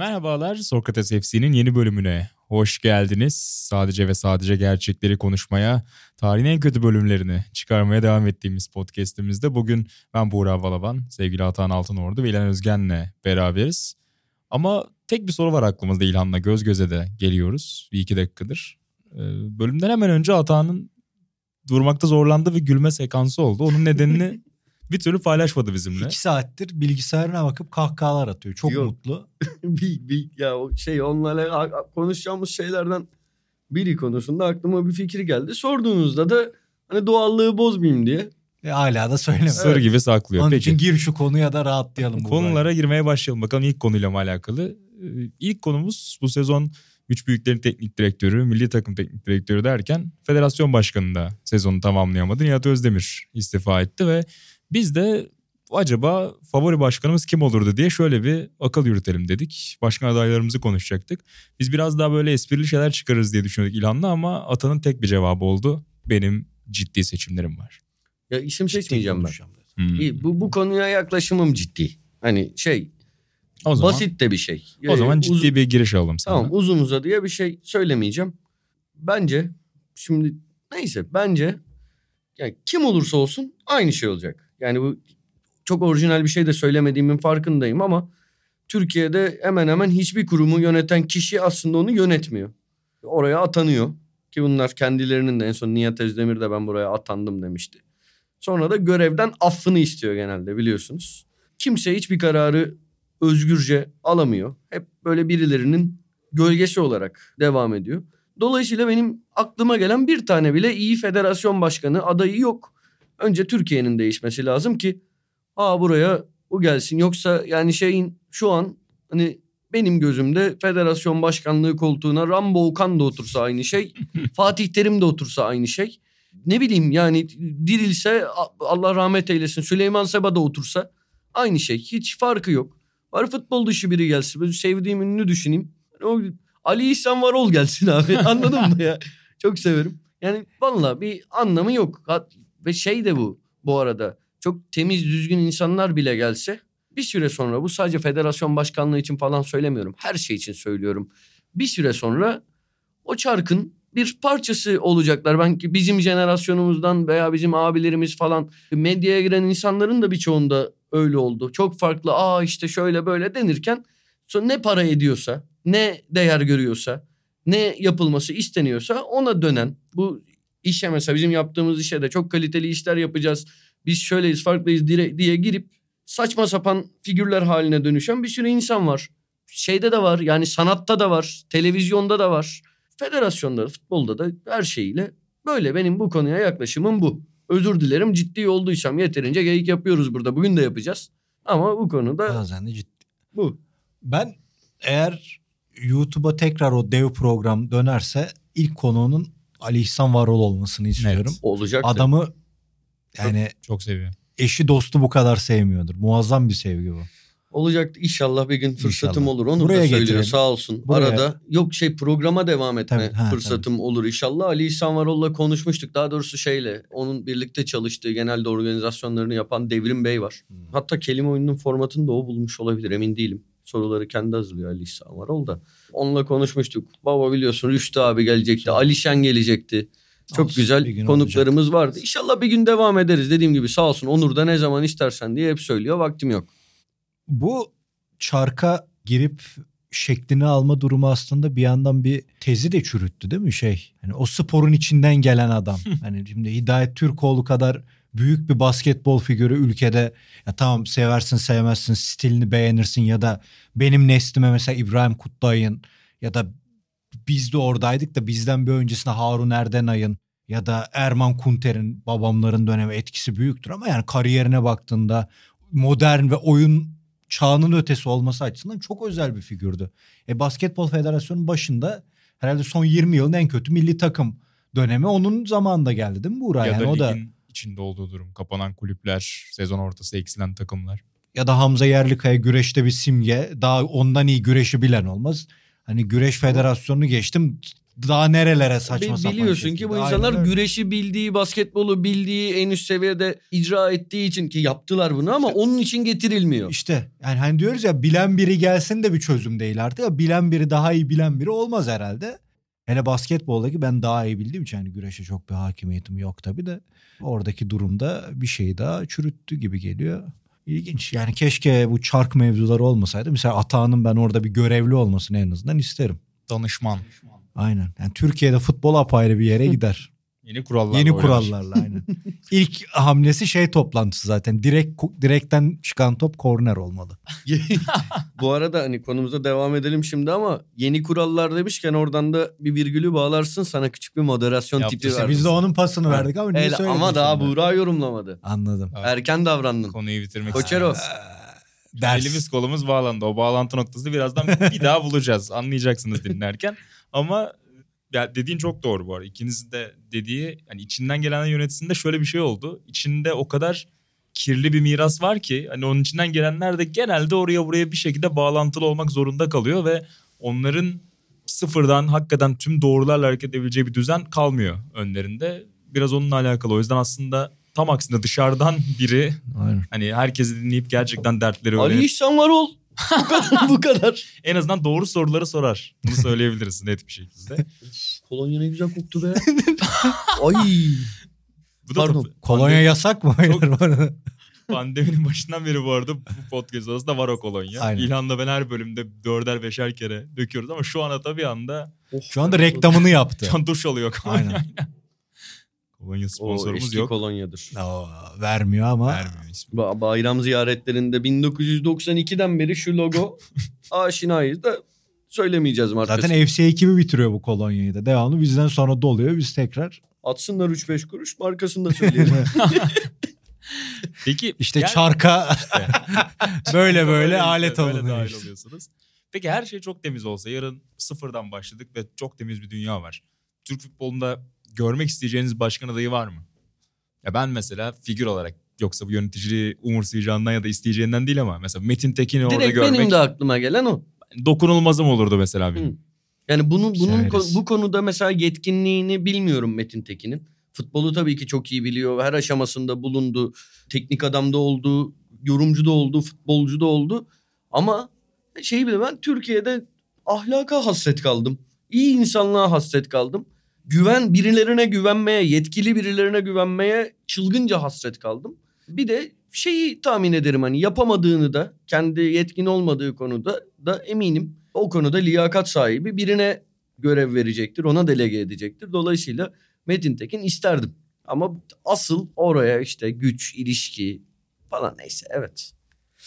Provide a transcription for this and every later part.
Merhabalar Sokrates FC'nin yeni bölümüne hoş geldiniz. Sadece ve sadece gerçekleri konuşmaya, tarihin en kötü bölümlerini çıkarmaya devam ettiğimiz podcast'imizde bugün ben Buğra Balaban, sevgili Atan Altınordu ve İlhan Özgen'le beraberiz. Ama tek bir soru var aklımızda İlhan'la göz göze de geliyoruz bir iki dakikadır. Ee, bölümden hemen önce Atan'ın durmakta zorlandığı ve gülme sekansı oldu. Onun nedenini bir türlü paylaşmadı bizimle. İki saattir bilgisayarına bakıp kahkahalar atıyor. Çok Yok. mutlu. bir, bir, ya o şey onlarla konuşacağımız şeylerden biri konusunda aklıma bir fikir geldi. Sorduğunuzda da hani doğallığı bozmayayım diye. Ve hala da söyleme. Sır gibi saklıyor. Onun Peki. için gir şu konuya da rahatlayalım. Konulara girmeye başlayalım. Bakalım ilk konuyla mı alakalı? Ee, İlk konumuz bu sezon Güç Büyüklerin Teknik Direktörü, Milli Takım Teknik Direktörü derken Federasyon Başkanı da sezonu tamamlayamadı. Nihat Özdemir istifa etti ve biz de acaba favori başkanımız kim olurdu diye şöyle bir akıl yürütelim dedik. Başkan adaylarımızı konuşacaktık. Biz biraz daha böyle esprili şeyler çıkarırız diye düşünüyorduk İlhan'la ama Atan'ın tek bir cevabı oldu. Benim ciddi seçimlerim var. Ya isim Ciddi seçmeyeceğim ben. Hmm. İyi, Bu, bu konuya yaklaşımım ciddi. Hani şey O zaman, basit de bir şey. o zaman Ee, ciddi uz- bir giriş alalım sana. Tamam uzun uzadıya bir şey söylemeyeceğim. Bence şimdi neyse bence yani kim olursa olsun aynı şey olacak. Yani bu çok orijinal bir şey de söylemediğimin farkındayım ama Türkiye'de hemen hemen hiçbir kurumu yöneten kişi aslında onu yönetmiyor. Oraya atanıyor ki bunlar kendilerinin de en son Nihat Özdemir de ben buraya atandım demişti. Sonra da görevden affını istiyor genelde biliyorsunuz. Kimse hiçbir kararı özgürce alamıyor. Hep böyle birilerinin gölgesi olarak devam ediyor. Dolayısıyla benim aklıma gelen bir tane bile iyi federasyon başkanı adayı yok. Önce Türkiye'nin değişmesi lazım ki aa buraya o gelsin. Yoksa yani şeyin şu an hani benim gözümde federasyon başkanlığı koltuğuna Rambo Okan da otursa aynı şey. Fatih Terim de otursa aynı şey. Ne bileyim yani dirilse Allah rahmet eylesin Süleyman Seba da otursa aynı şey. Hiç farkı yok. Var futbol dışı biri gelsin. Böyle sevdiğim ünlü düşüneyim. O Ali İhsan Varol gelsin abi. Anladın mı ya? Çok severim. Yani valla bir anlamı yok. Ve şey de bu bu arada. Çok temiz düzgün insanlar bile gelse bir süre sonra bu sadece federasyon başkanlığı için falan söylemiyorum. Her şey için söylüyorum. Bir süre sonra o çarkın bir parçası olacaklar. Ben ki bizim jenerasyonumuzdan veya bizim abilerimiz falan medyaya giren insanların da birçoğunda öyle oldu. Çok farklı aa işte şöyle böyle denirken ne para ediyorsa, ne değer görüyorsa, ne yapılması isteniyorsa ona dönen bu işe mesela bizim yaptığımız işe de çok kaliteli işler yapacağız. Biz şöyleyiz farklıyız diye girip saçma sapan figürler haline dönüşen bir sürü insan var. Şeyde de var yani sanatta da var, televizyonda da var. Federasyonda, futbolda da her şeyiyle böyle benim bu konuya yaklaşımım bu. Özür dilerim ciddi olduysam yeterince geyik yapıyoruz burada. Bugün de yapacağız. Ama bu konuda Bazen de ciddi. bu. Ben eğer YouTube'a tekrar o dev program dönerse ilk konuğunun Ali İhsan Varol olmasını istiyorum. Olacak. Adamı yani Çok seviyorum. eşi dostu bu kadar sevmiyordur. Muazzam bir sevgi bu. Olacak inşallah bir gün fırsatım İnşallah. olur. Onu Buraya da söylüyor getirelim. sağ olsun. Buraya. Arada yok şey programa devam etme Tabii, ha, fırsatım olur inşallah. Ali İhsan Varol'la konuşmuştuk. Daha doğrusu şeyle onun birlikte çalıştığı genelde organizasyonlarını yapan Devrim Bey var. Hmm. Hatta kelime oyununun formatını da o bulmuş olabilir emin değilim. Soruları kendi hazırlıyor Ali İhsan Varol da. Onunla konuşmuştuk. Baba biliyorsun Rüştü abi gelecekti. Alişen gelecekti. Çok Olsun, güzel konuklarımız vardı. İnşallah bir gün devam ederiz. Dediğim gibi sağ olsun Onur da ne zaman istersen diye hep söylüyor. Vaktim yok. Bu çarka girip şeklini alma durumu aslında bir yandan bir tezi de çürüttü değil mi şey? Hani o sporun içinden gelen adam. hani şimdi Hidayet Türkoğlu kadar büyük bir basketbol figürü ülkede ya tamam seversin sevmezsin stilini beğenirsin ya da benim neslime mesela İbrahim Kutlay'ın ya da biz de oradaydık da bizden bir öncesinde Harun Erdenay'ın ya da Erman Kunter'in babamların dönemi etkisi büyüktür ama yani kariyerine baktığında modern ve oyun çağının ötesi olması açısından çok özel bir figürdü. E, Basketbol Federasyonu'nun başında herhalde son 20 yılın en kötü milli takım dönemi onun zamanında geldi değil mi Buğra? Ya yani da o da ligin içinde olduğu durum. Kapanan kulüpler, sezon ortası eksilen takımlar. Ya da Hamza Yerlikaya güreşte bir simge. Daha ondan iyi güreşi bilen olmaz. Hani güreş federasyonunu geçtim. Daha nerelere saçma sapan Biliyorsun şekilde. ki bu Aynen insanlar öyle. güreşi bildiği, basketbolu bildiği, en üst seviyede icra ettiği için ki yaptılar bunu ama onun için getirilmiyor. İşte yani hani diyoruz ya bilen biri gelsin de bir çözüm değil artık. Ya bilen biri daha iyi bilen biri olmaz herhalde. Hele basketboldaki ben daha iyi bildiğim için hani güreşe çok bir hakimiyetim yok tabii de. Oradaki durumda bir şey daha çürüttü gibi geliyor. İlginç yani keşke bu çark mevzuları olmasaydı. Mesela Atağan'ın ben orada bir görevli olmasını en azından isterim. Danışman. Aynen. Yani Türkiye'de futbol apayrı bir yere gider. Yeni kurallar. Yeni kurallarla aynen. İlk hamlesi şey toplantısı zaten. Direkt direkten çıkan top korner olmalı. Bu arada hani konumuza devam edelim şimdi ama yeni kurallar demişken oradan da bir virgülü bağlarsın sana küçük bir moderasyon Yaptı. tipi verdim. biz de onun pasını verdik ama niye El- söyledin ama daha? Buğra yorumlamadı. Anladım. Evet. Erken davrandın. Konuyu bitirmek Koçero. Ders. Elimiz kolumuz bağlandı. O bağlantı noktası birazdan bir daha bulacağız. Anlayacaksınız dinlerken. Ama ya dediğin çok doğru bu arada. İkinizin de dediği hani içinden gelen yöneticisinde şöyle bir şey oldu. İçinde o kadar kirli bir miras var ki hani onun içinden gelenler de genelde oraya buraya bir şekilde bağlantılı olmak zorunda kalıyor ve onların sıfırdan hakikaten tüm doğrularla hareket edebileceği bir düzen kalmıyor önlerinde. Biraz onunla alakalı. O yüzden aslında tam aksine dışarıdan biri Aynen. hani herkesi dinleyip gerçekten dertleri Ali öğrenip İhsan var ol. Bu kadar. bu kadar. en azından doğru soruları sorar. Bunu söyleyebiliriz net bir şekilde. Kolonya ne güzel koktu be. Ay. Bu da Pardon, tabii Kolonya yasak mı? Arada. pandeminin başından beri bu arada bu podcast arasında var o kolonya. Aynen. İlhan'la ben her bölümde dörder beşer kere döküyoruz ama şu anda tabii anda Şu anda reklamını yaptı. can duş alıyor kolonya. Aynen. Kolonya O sponsorumuz eski yok. kolonyadır. Oo, vermiyor ama. Vermiyor ismi. Ba- Bayram ziyaretlerinde 1992'den beri şu logo aşinayız da söylemeyeceğiz markasını. Zaten FC ekibi bitiriyor bu kolonyayı da. Devamlı bizden sonra doluyor. Biz tekrar. Atsınlar 3-5 kuruş markasını da söyleyelim. Peki işte gel- çarka böyle böyle alet böyle alınıyor. dahil işte. oluyorsunuz. Peki her şey çok temiz olsa yarın sıfırdan başladık ve çok temiz bir dünya var. Türk futbolunda görmek isteyeceğiniz başkan adayı var mı? Ya ben mesela figür olarak yoksa bu yöneticiliği umursayacağından ya da isteyeceğinden değil ama mesela Metin Tekin'i orada Direkt görmek benim de aklıma gelen o. dokunulmazım olurdu mesela benim. Hı. Yani bunun bunun Severiz. bu konuda mesela yetkinliğini bilmiyorum Metin Tekin'in. Futbolu tabii ki çok iyi biliyor. Her aşamasında bulundu. Teknik adamda oldu, yorumcu da oldu, futbolcu da oldu. Ama şeyi bile ben Türkiye'de ahlaka hasret kaldım. İyi insanlığa hasret kaldım. Güven birilerine güvenmeye, yetkili birilerine güvenmeye çılgınca hasret kaldım. Bir de şeyi tahmin ederim hani yapamadığını da kendi yetkin olmadığı konuda da eminim o konuda liyakat sahibi birine görev verecektir. Ona delege edecektir. Dolayısıyla Metin Tekin isterdim. Ama asıl oraya işte güç, ilişki falan neyse evet.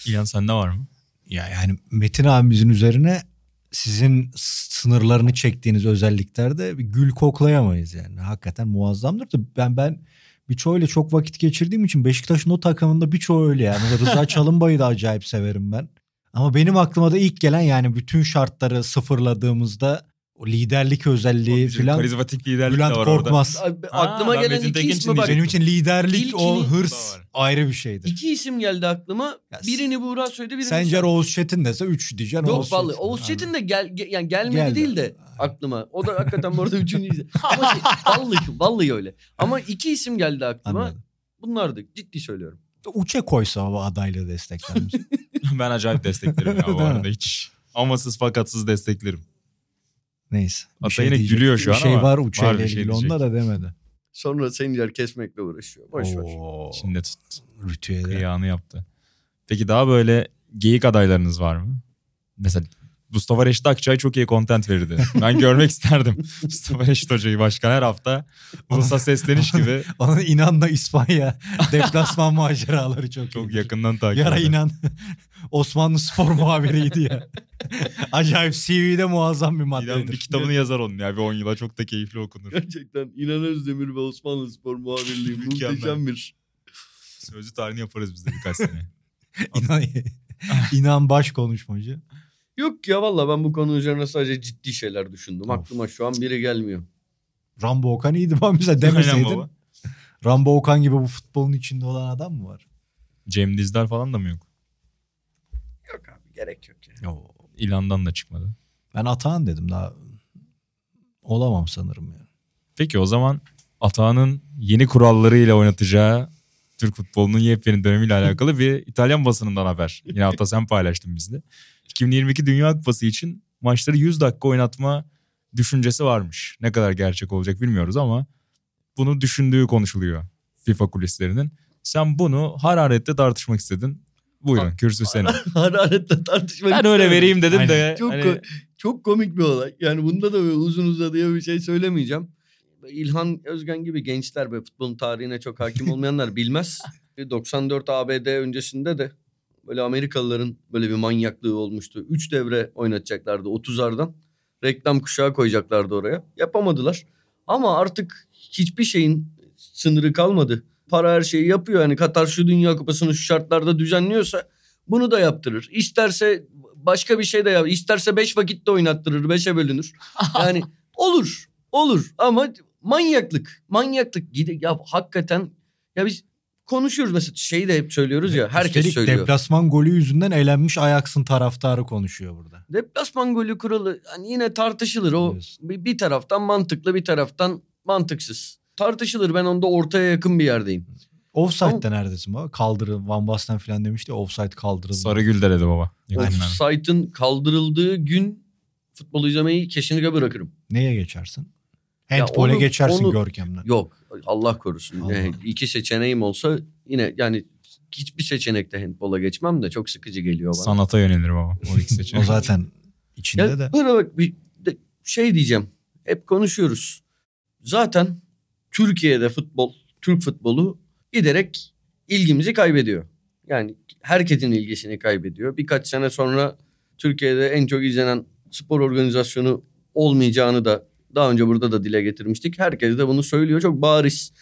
İlhan sende var mı? Ya yani Metin abimizin üzerine sizin sınırlarını çektiğiniz özelliklerde bir gül koklayamayız yani. Hakikaten muazzamdır da ben ben birçoğuyla çok vakit geçirdiğim için Beşiktaş'ın o takımında birçoğu öyle yani. Rıza Çalınbay'ı da acayip severim ben. Ama benim aklıma da ilk gelen yani bütün şartları sıfırladığımızda o liderlik özelliği falan Karizmatik liderlik Bülent de var orada. Korkmaz. Abi, Ha, aklıma gelen Metin iki Tekin için isme bak. Benim için liderlik İlkini- o hırs ayrı bir şeydir. İki isim geldi aklıma. Ya, Birini Buğra söyledi, birini Sencer sen. Oğuz Çetin dese 3 diyeceksin. Yok Oğuz vallahi Çetin. Oğuz Çetin de gel, ge- yani gelmedi Geldi. değil de aklıma. O da hakikaten bu arada üçüncü Ama şey, vallahi, vallahi öyle. Ama iki isim geldi aklıma. Anladım. Bunlardı. Ciddi söylüyorum. Uçe koysa o adaylığı destekler misin? ben acayip desteklerim ya bu arada hiç. Amasız fakatsız desteklerim. Neyse. bir Ata şey yine diyecek. gülüyor şu bir an şey ama var Uçe var şey ilgili. Onda da demedi. Sonra Sencer kesmekle uğraşıyor. Boş ver. Oo, Şimdi tut. Rütü'ye de. Kıyağını yaptı. Peki daha böyle geyik adaylarınız var mı? Mesela Mustafa Reşit Akçay çok iyi content verirdi. Ben görmek isterdim. Mustafa Reşit Hoca'yı başkan her hafta ulusa sesleniş gibi Onun inanla İspanya deplasman maceraları çok çok iyidir. yakından takip Yara ederim. inan Osmanlı spor muhabiriydi ya. Acayip CV'de muazzam bir İnan maddedir. bir kitabını yazar onun ya. Bir 10 yıla çok da keyifli okunur. Gerçekten İnan Özdemir ve Osmanlı Spor muhabirliği muhteşem bir. Sözlü tarihini yaparız biz de birkaç sene. İnan, inan baş konuşmacı. Yok ya valla ben bu konu üzerine sadece ciddi şeyler düşündüm. Of. Aklıma şu an biri gelmiyor. Rambo Okan iyiydi ben bize demeseydin. Rambo Okan gibi bu futbolun içinde olan adam mı var? Cem Dizdar falan da mı yok? Yok abi gerek yok ya. Yo. İlandan da çıkmadı. Ben Atahan dedim daha olamam sanırım yani. Peki o zaman Atağan'ın yeni kurallarıyla oynatacağı Türk futbolunun yepyeni dönemiyle alakalı bir İtalyan basınından haber. Yine hatta sen paylaştın bizde. 2022 Dünya Kupası için maçları 100 dakika oynatma düşüncesi varmış. Ne kadar gerçek olacak bilmiyoruz ama bunu düşündüğü konuşuluyor FIFA kulislerinin. Sen bunu hararetle tartışmak istedin. Buyurun kürsü senin. Hararetle tartışmak Ben öyle vereyim dedim de. Aynen. Çok, hani- çok komik bir olay. Yani bunda da uzun uzadıya bir şey söylemeyeceğim. İlhan Özgen gibi gençler ve futbolun tarihine çok hakim olmayanlar bilmez. 94 ABD öncesinde de böyle Amerikalıların böyle bir manyaklığı olmuştu. 3 devre oynatacaklardı 30'lardan. Reklam kuşağı koyacaklardı oraya. Yapamadılar. Ama artık hiçbir şeyin sınırı kalmadı. Para her şeyi yapıyor. Yani Katar şu Dünya Kupası'nı şu şartlarda düzenliyorsa bunu da yaptırır. İsterse başka bir şey de yap. İsterse 5 vakit de oynattırır. 5'e bölünür. Yani olur. Olur ama manyaklık. Manyaklık. Ya hakikaten ya biz konuşuyoruz mesela şeyi de hep söylüyoruz ya. Herkes Üstelik söylüyor. deplasman golü yüzünden elenmiş Ajax'ın taraftarı konuşuyor burada. Deplasman golü kuralı hani yine tartışılır. O Biliyorsun. bir, bir taraftan mantıklı bir taraftan mantıksız. Tartışılır. Ben onda ortaya yakın bir yerdeyim. Offside'de neredesin baba? Kaldırın. Van Basten falan demişti ya, offside kaldırıldı. Sarıgül dedi baba. Offside'ın kaldırıldığı gün futbol izlemeyi kesinlikle bırakırım. Neye geçersin? Handball'e geçersin onu- Görkem'den. Yok Allah korusun. Allah. Yani iki seçeneğim olsa yine yani hiçbir seçenekte handbola geçmem de çok sıkıcı geliyor bana. Sanata yönelir baba. O iki O seçenek. zaten içinde Ya de. bana bak bir de şey diyeceğim. Hep konuşuyoruz. Zaten Türkiye'de futbol, Türk futbolu giderek ilgimizi kaybediyor. Yani herkesin ilgisini kaybediyor. Birkaç sene sonra Türkiye'de en çok izlenen spor organizasyonu olmayacağını da daha önce burada da dile getirmiştik. Herkes de bunu söylüyor. Çok bariz.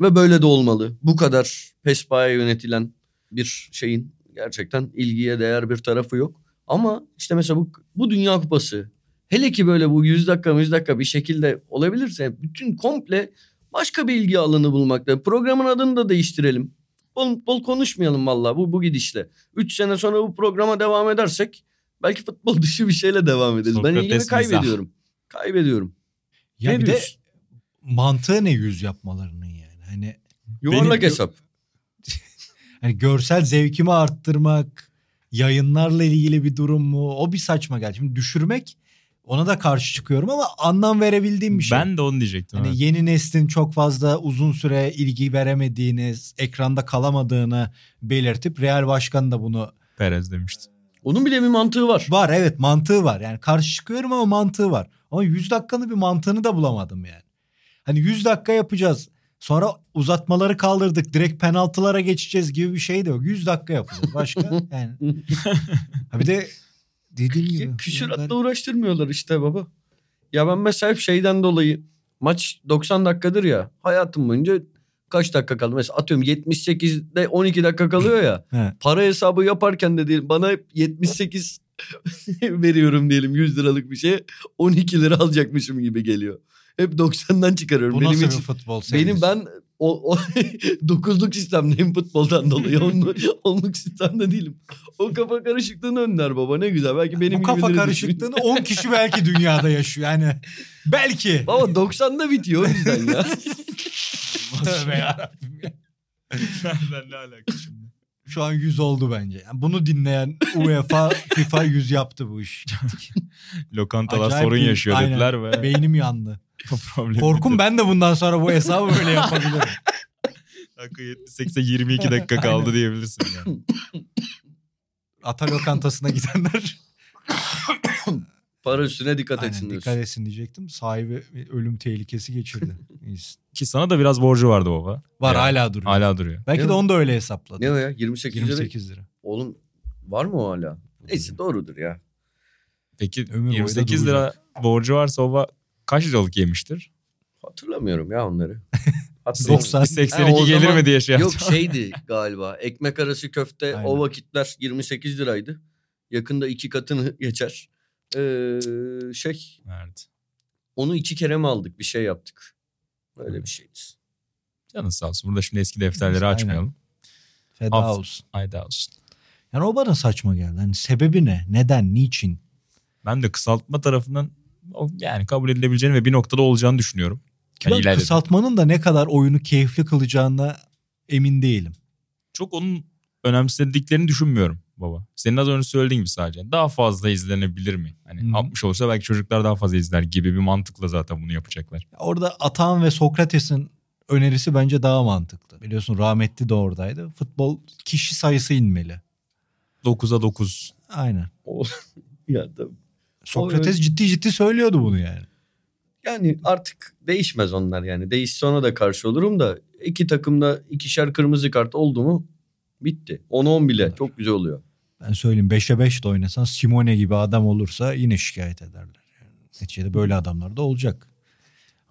Ve böyle de olmalı. Bu kadar pespaya yönetilen bir şeyin gerçekten ilgiye değer bir tarafı yok. Ama işte mesela bu, bu Dünya Kupası hele ki böyle bu 100 dakika 100 dakika bir şekilde olabilirse bütün komple başka bir ilgi alanı bulmakta. Programın adını da değiştirelim. Bol, bol konuşmayalım valla bu, bu gidişle. 3 sene sonra bu programa devam edersek belki futbol dışı bir şeyle devam ederiz. ben Sokrates ilgimi mizah. kaybediyorum. Ya ne bir de mantığı ne yüz yapmalarının yani. Hani Yuvarlak benim- hesap. hani görsel zevkimi arttırmak, yayınlarla ilgili bir durum mu? O bir saçma geldi. Şimdi düşürmek ona da karşı çıkıyorum ama anlam verebildiğim bir şey. Ben de onu diyecektim. Hani evet. yeni neslin çok fazla uzun süre ilgi veremediğini, ekranda kalamadığını belirtip Real Başkan da bunu Perez demişti. Onun bile bir mantığı var. var evet mantığı var. Yani karşı çıkıyorum ama mantığı var. Ama 100 dakikanın bir mantığını da bulamadım yani. Hani 100 dakika yapacağız. Sonra uzatmaları kaldırdık. Direkt penaltılara geçeceğiz gibi bir şey de yok. 100 dakika yapacağız. Başka yani. Ha bir de dediğim gibi. Küsuratla ben- uğraştırmıyorlar işte baba. Ya ben mesela hep şeyden dolayı maç 90 dakikadır ya. Hayatım boyunca kaç dakika kaldı? Mesela atıyorum 78'de 12 dakika kalıyor ya. Para hesabı yaparken de değil bana hep 78 veriyorum diyelim 100 liralık bir şeye 12 lira alacakmışım gibi geliyor. Hep 90'dan çıkarıyorum. Bu benim nasıl için bir futbol benim sevgisi? ben o, o dokuzluk sistemdeyim futboldan dolayı. Onluk, onluk sistemde değilim. O kafa karışıklığını önler baba ne güzel. Belki benim Bu kafa karışıklığını 10 kişi belki dünyada yaşıyor. Yani belki. Baba 90'da bitiyor o yüzden ya. Tövbe yarabbim ya. Nereden ne alaka şimdi? Şu an 100 oldu bence. Yani bunu dinleyen UEFA, FIFA 100 yaptı bu iş. Lokantalar Acayip sorun bir- yaşıyor aynen. dediler ve Beynim yandı. bu problem Korkum ben de bundan sonra bu hesabı böyle yapabilirim. Dakika 78'e 22 dakika kaldı diyebilirsin yani. Ata lokantasına gidenler Para üstüne dikkat Aynen, etsin dikkat diyorsun. etsin diyecektim. Sahibi bir ölüm tehlikesi geçirdi. Ki sana da biraz borcu vardı baba. Var Yani hala duruyor. Hala duruyor. Belki Değil de mi? onu da öyle hesapladı. Ne o ya 28, lira? 28 lira. Oğlum var mı o hala? Neyse doğrudur ya. Peki Ömür boyu da 28 lira borcu varsa baba kaç liralık yemiştir? Hatırlamıyorum ya onları. Hatırlamıyorum. 90. Bir 82 Ha, gelir zaman- mi diye şey Yok yaptım. şeydi galiba. Ekmek arası köfte Aynen. o vakitler 28 liraydı. Yakında iki katını geçer. Ee, şey Evet. onu iki kere mi aldık bir şey yaptık. Öyle bir şeydi. Canın sağ olsun. Burada şimdi eski defterleri Aynen. açmayalım. Feda Af- olsun. Hayda olsun. Yani o bana saçma geldi. Hani sebebi ne? Neden? Niçin? Ben de kısaltma tarafından yani kabul edilebileceğini ve bir noktada olacağını düşünüyorum. Ki Yani ben ileride. kısaltmanın da ne kadar oyunu keyifli kılacağına emin değilim. Çok onun önemsediklerini düşünmüyorum baba. Senin az önce söylediğin gibi sadece. Daha fazla izlenebilir mi? Hani Hı. 60 olsa belki çocuklar daha fazla izler gibi bir mantıkla zaten bunu yapacaklar. Orada Atahan ve Sokrates'in önerisi bence daha mantıklı. Biliyorsun rahmetli de oradaydı. Futbol kişi sayısı inmeli. 9'a 9. Aynen. O- ya tabii. Sokrates ciddi ciddi söylüyordu bunu yani. Yani artık değişmez onlar yani. Değişse ona da karşı olurum da iki takımda ikişer kırmızı kart oldu mu bitti. 10-10 bile çok güzel oluyor. Ben söyleyeyim 5'e 5 de oynasan Simone gibi adam olursa yine şikayet ederler. Yani neticede böyle adamlar da olacak.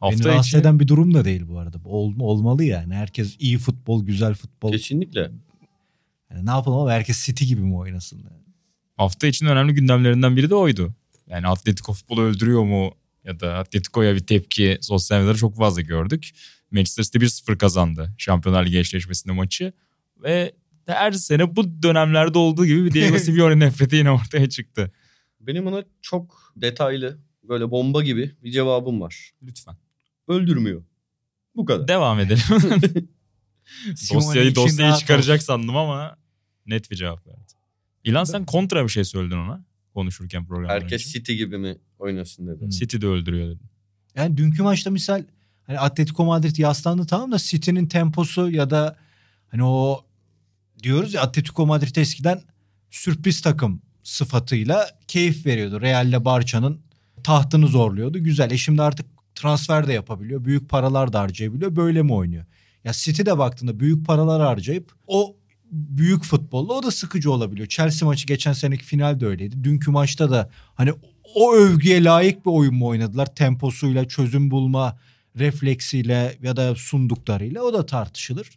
Beni Hafta rahatsız içi eden bir durum da değil bu arada. Ol, olmalı yani. Herkes iyi futbol, güzel futbol. Kesinlikle. Yani ne yapalım ama herkes City gibi mi oynasın? Yani? hafta için önemli gündemlerinden biri de oydu. Yani Atletico futbolu öldürüyor mu ya da Atletico'ya bir tepki sosyal medyada çok fazla gördük. Manchester City 1-0 kazandı Şampiyonlar Ligi eşleşmesinde maçı ve her sene bu dönemlerde olduğu gibi bir Diego Simeone nefreti yine ortaya çıktı. Benim ona çok detaylı böyle bomba gibi bir cevabım var. Lütfen. Öldürmüyor. Bu kadar. Devam edelim. Dosyayı için dosyayı çıkaracak sandım ama net bir cevap verdi. İlan sen kontra bir şey söyledin ona konuşurken programdan Herkes önce. City gibi mi oynasın dedi. Hı. City de öldürüyor dedin. Yani dünkü maçta misal hani Atletico Madrid yaslandı tamam da City'nin temposu ya da hani o diyoruz ya Atletico Madrid eskiden sürpriz takım sıfatıyla keyif veriyordu. Real'le Barça'nın tahtını zorluyordu. Güzel. E şimdi artık transfer de yapabiliyor. Büyük paralar da harcayabiliyor. Böyle mi oynuyor? Ya City de baktığında büyük paralar harcayıp o büyük futbolla o da sıkıcı olabiliyor. Chelsea maçı geçen seneki final de öyleydi. Dünkü maçta da hani o övgüye layık bir oyun mu oynadılar? Temposuyla, çözüm bulma refleksiyle ya da sunduklarıyla o da tartışılır.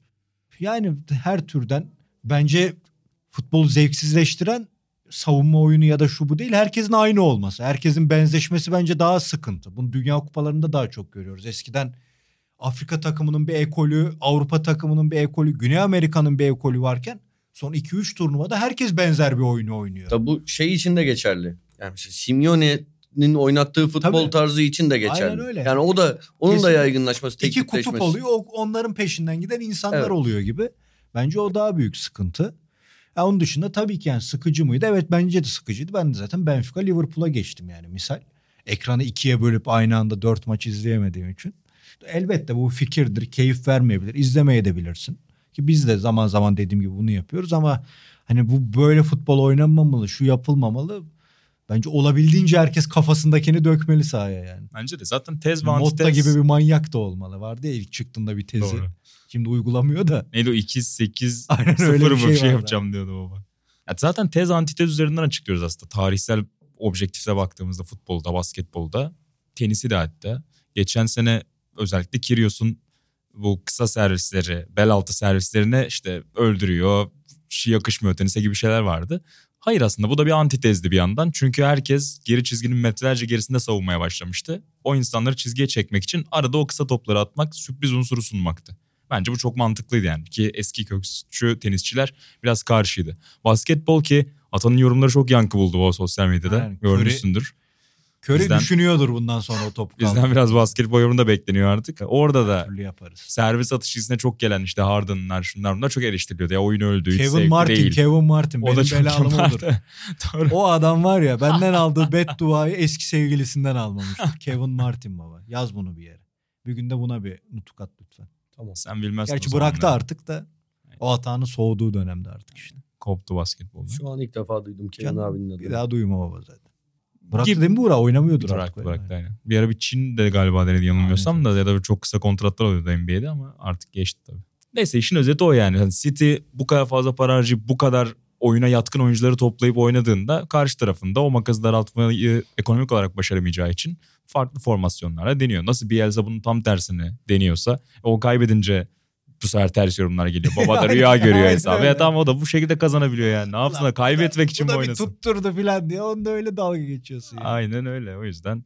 Yani her türden bence futbolu zevksizleştiren savunma oyunu ya da şu bu değil. Herkesin aynı olması. Herkesin benzeşmesi bence daha sıkıntı. Bunu dünya kupalarında daha çok görüyoruz. Eskiden Afrika takımının bir ekolü, Avrupa takımının bir ekolü, Güney Amerika'nın bir ekolü varken son 2-3 turnuvada herkes benzer bir oyunu oynuyor. Tabi bu şey için de geçerli. Yani mesela Simeone'nin oynattığı futbol Tabii. tarzı için de geçerli. Aynen öyle. Yani o da onun da Kesinlikle. yaygınlaşması, İki teknikleşmesi. kutup oluyor. Onların peşinden giden insanlar Evet. oluyor gibi. Bence o daha büyük sıkıntı. Ya onun dışında tabii ki yani sıkıcı mıydı? Evet bence de sıkıcıydı. Ben de zaten Benfica Liverpool'a geçtim yani misal. Ekranı ikiye bölüp aynı anda dört maç izleyemediğim için. Elbette bu fikirdir. Keyif vermeyebilir. İzlemeye de bilirsin. Ki biz de zaman zaman dediğim gibi bunu yapıyoruz ama hani bu böyle futbol oynanmamalı, şu yapılmamalı. Bence olabildiğince herkes kafasındakini dökmeli sahaya yani. Bence de zaten tez ve Motta antitez. gibi bir manyak da olmalı. Vardı ya ilk çıktığında bir tezi. Doğru. Şimdi uygulamıyor da. Neydi o 2 8 Aynen 0 öyle bir bir şey şey, yapacağım diyordu baba. Ya zaten tez antitez üzerinden açıklıyoruz aslında. Tarihsel objektife baktığımızda futbolda, basketbolda, tenisi de hatta. Geçen sene özellikle Kyrgios'un bu kısa servisleri, bel altı servislerine işte öldürüyor, şey yakışmıyor tenise gibi şeyler vardı. Hayır aslında bu da bir antitezdi bir yandan. Çünkü herkes geri çizginin metrelerce gerisinde savunmaya başlamıştı. O insanları çizgiye çekmek için arada o kısa topları atmak, sürpriz unsuru sunmaktı. Bence bu çok mantıklıydı yani ki eski kökçü tenisçiler biraz karşıydı. Basketbol ki Atan'ın yorumları çok yankı buldu o sosyal medyada. Aynen, Görmüşsündür. Köre Bizden- düşünüyordur bundan sonra o topu Bizden kaldı. biraz basketbol yorumu da bekleniyor artık. Orada da türlü yaparız. servis atışçısına çok gelen işte Harden'lar şunlar bunlar çok eleştiriliyordu. Ya oyun öldü Kevin Martin, değil. Kevin Martin o benim da çok belalım odur. O adam var ya benden aldığı bedduayı eski sevgilisinden almamıştır. Kevin Martin baba. Yaz bunu bir yere. Bir günde buna bir nutuk at lütfen. Sen bilmezsin Gerçi bıraktı zamanları. artık da. O hatanın soğuduğu dönemde artık işte. Koptu basketbolda. Şu an ilk defa duydum Kevin Canım, abinin adını. Bir daha duyma baba zaten. Bıraktı Gibi. değil mi Buğra? Oynamıyordur artık. Bıraktı bıraktı aynen. Bir ara bir Çin de galiba denedi yanılmıyorsam Aynen. da ya da çok kısa kontratlar oluyordu NBA'de ama artık geçti tabii. Neyse işin özeti o yani. Hani City bu kadar fazla para harcayıp bu kadar oyuna yatkın oyuncuları toplayıp oynadığında karşı tarafında o makası daraltmayı ekonomik olarak başaramayacağı için farklı formasyonlarla deniyor. Nasıl Bielsa bunun tam tersini deniyorsa o kaybedince bu sefer ters yorumlar geliyor. Baba da rüya görüyor hesabı. Ya tamam o da bu şekilde kazanabiliyor yani. Ne yapsın da kaybetmek için bu mi da bir oynasın? tutturdu filan diye onda öyle dalga geçiyorsun. Yani. Aynen öyle. O yüzden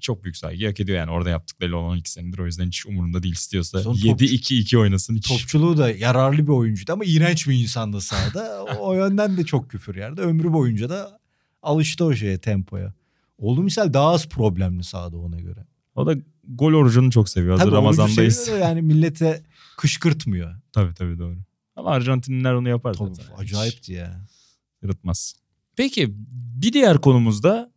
çok büyük saygı hak ediyor yani orada yaptıkları olan 12 senedir o yüzden hiç umurunda değil istiyorsa Son 7-2-2 oynasın hiç. Topçuluğu da yararlı bir oyuncuydu ama iğrenç bir insandı sahada. o yönden de çok küfür yerdi. Ömrü boyunca da alıştı o şeye tempoya. Oğlu misal daha az problemli sahada ona göre. O da gol orucunu çok seviyor. Hazır Tabii Ramazan'dayız. seviyor da yani millete kışkırtmıyor. tabii tabii doğru. Ama Arjantinliler onu yapar Tabii, zaten. acayipti ya. Hiç Sırıtmaz. Peki bir diğer konumuzda...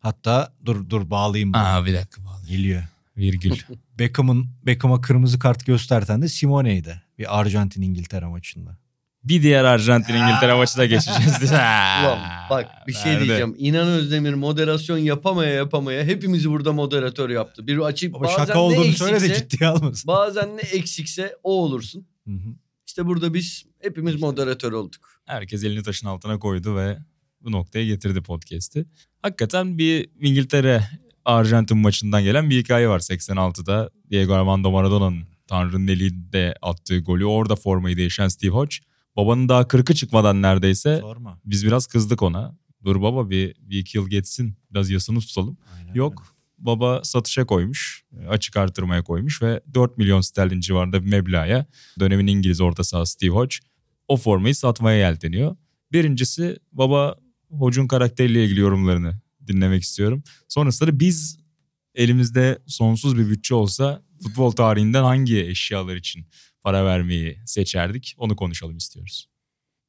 Hatta dur dur bağlayayım. bunu. Aa bir dakika bağlı. Geliyor. Virgül. Beckham'ın Beckham'a kırmızı kart gösterten de Simone'ydi. Bir Arjantin İngiltere maçında. bir diğer Arjantin İngiltere maçı da geçeceğiz. Ulan bak bir şey Nerede? diyeceğim. İnan Özdemir moderasyon yapamaya yapamaya hepimizi burada moderatör yaptı. Bir açık Ama bazen şaka ne olduğunu söyle de eksikse- ciddiye almasın. Bazen ne eksikse o olursun. Hı hı. İşte burada biz hepimiz moderatör olduk. Herkes elini taşın altına koydu ve bu noktaya getirdi podcast'i. Hakikaten bir İngiltere Arjantin maçından gelen bir hikaye var 86'da. Diego Armando Maradona'nın Tanrı'nın eliyle attığı golü orada formayı değişen Steve Hodge. Babanın daha 40'ı çıkmadan neredeyse Sorma. biz biraz kızdık ona. Dur baba bir, bir iki yıl geçsin biraz yasını tutalım. Aynen Yok baba satışa koymuş açık artırmaya koymuş ve 4 milyon sterlin civarında bir meblağa dönemin İngiliz orta sahası Steve Hodge o formayı satmaya yelteniyor. Birincisi baba Hodge'un karakteriyle ilgili yorumlarını dinlemek istiyorum. Sonrasında da biz elimizde sonsuz bir bütçe olsa futbol tarihinden hangi eşyalar için para vermeyi seçerdik onu konuşalım istiyoruz.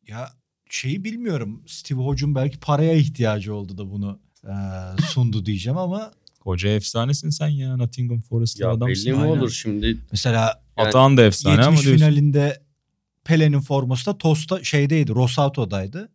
Ya şeyi bilmiyorum. Steve Hodge'un belki paraya ihtiyacı oldu da bunu e, sundu diyeceğim ama Koca efsanesin sen ya Nottingham Forest'lı Ya adamsın. belli mi aynen. olur şimdi? mesela Yani Atağın da efsane ama 70 diyorsun. finalinde Pele'nin forması da Tosta şeydeydi. Rosato'daydı.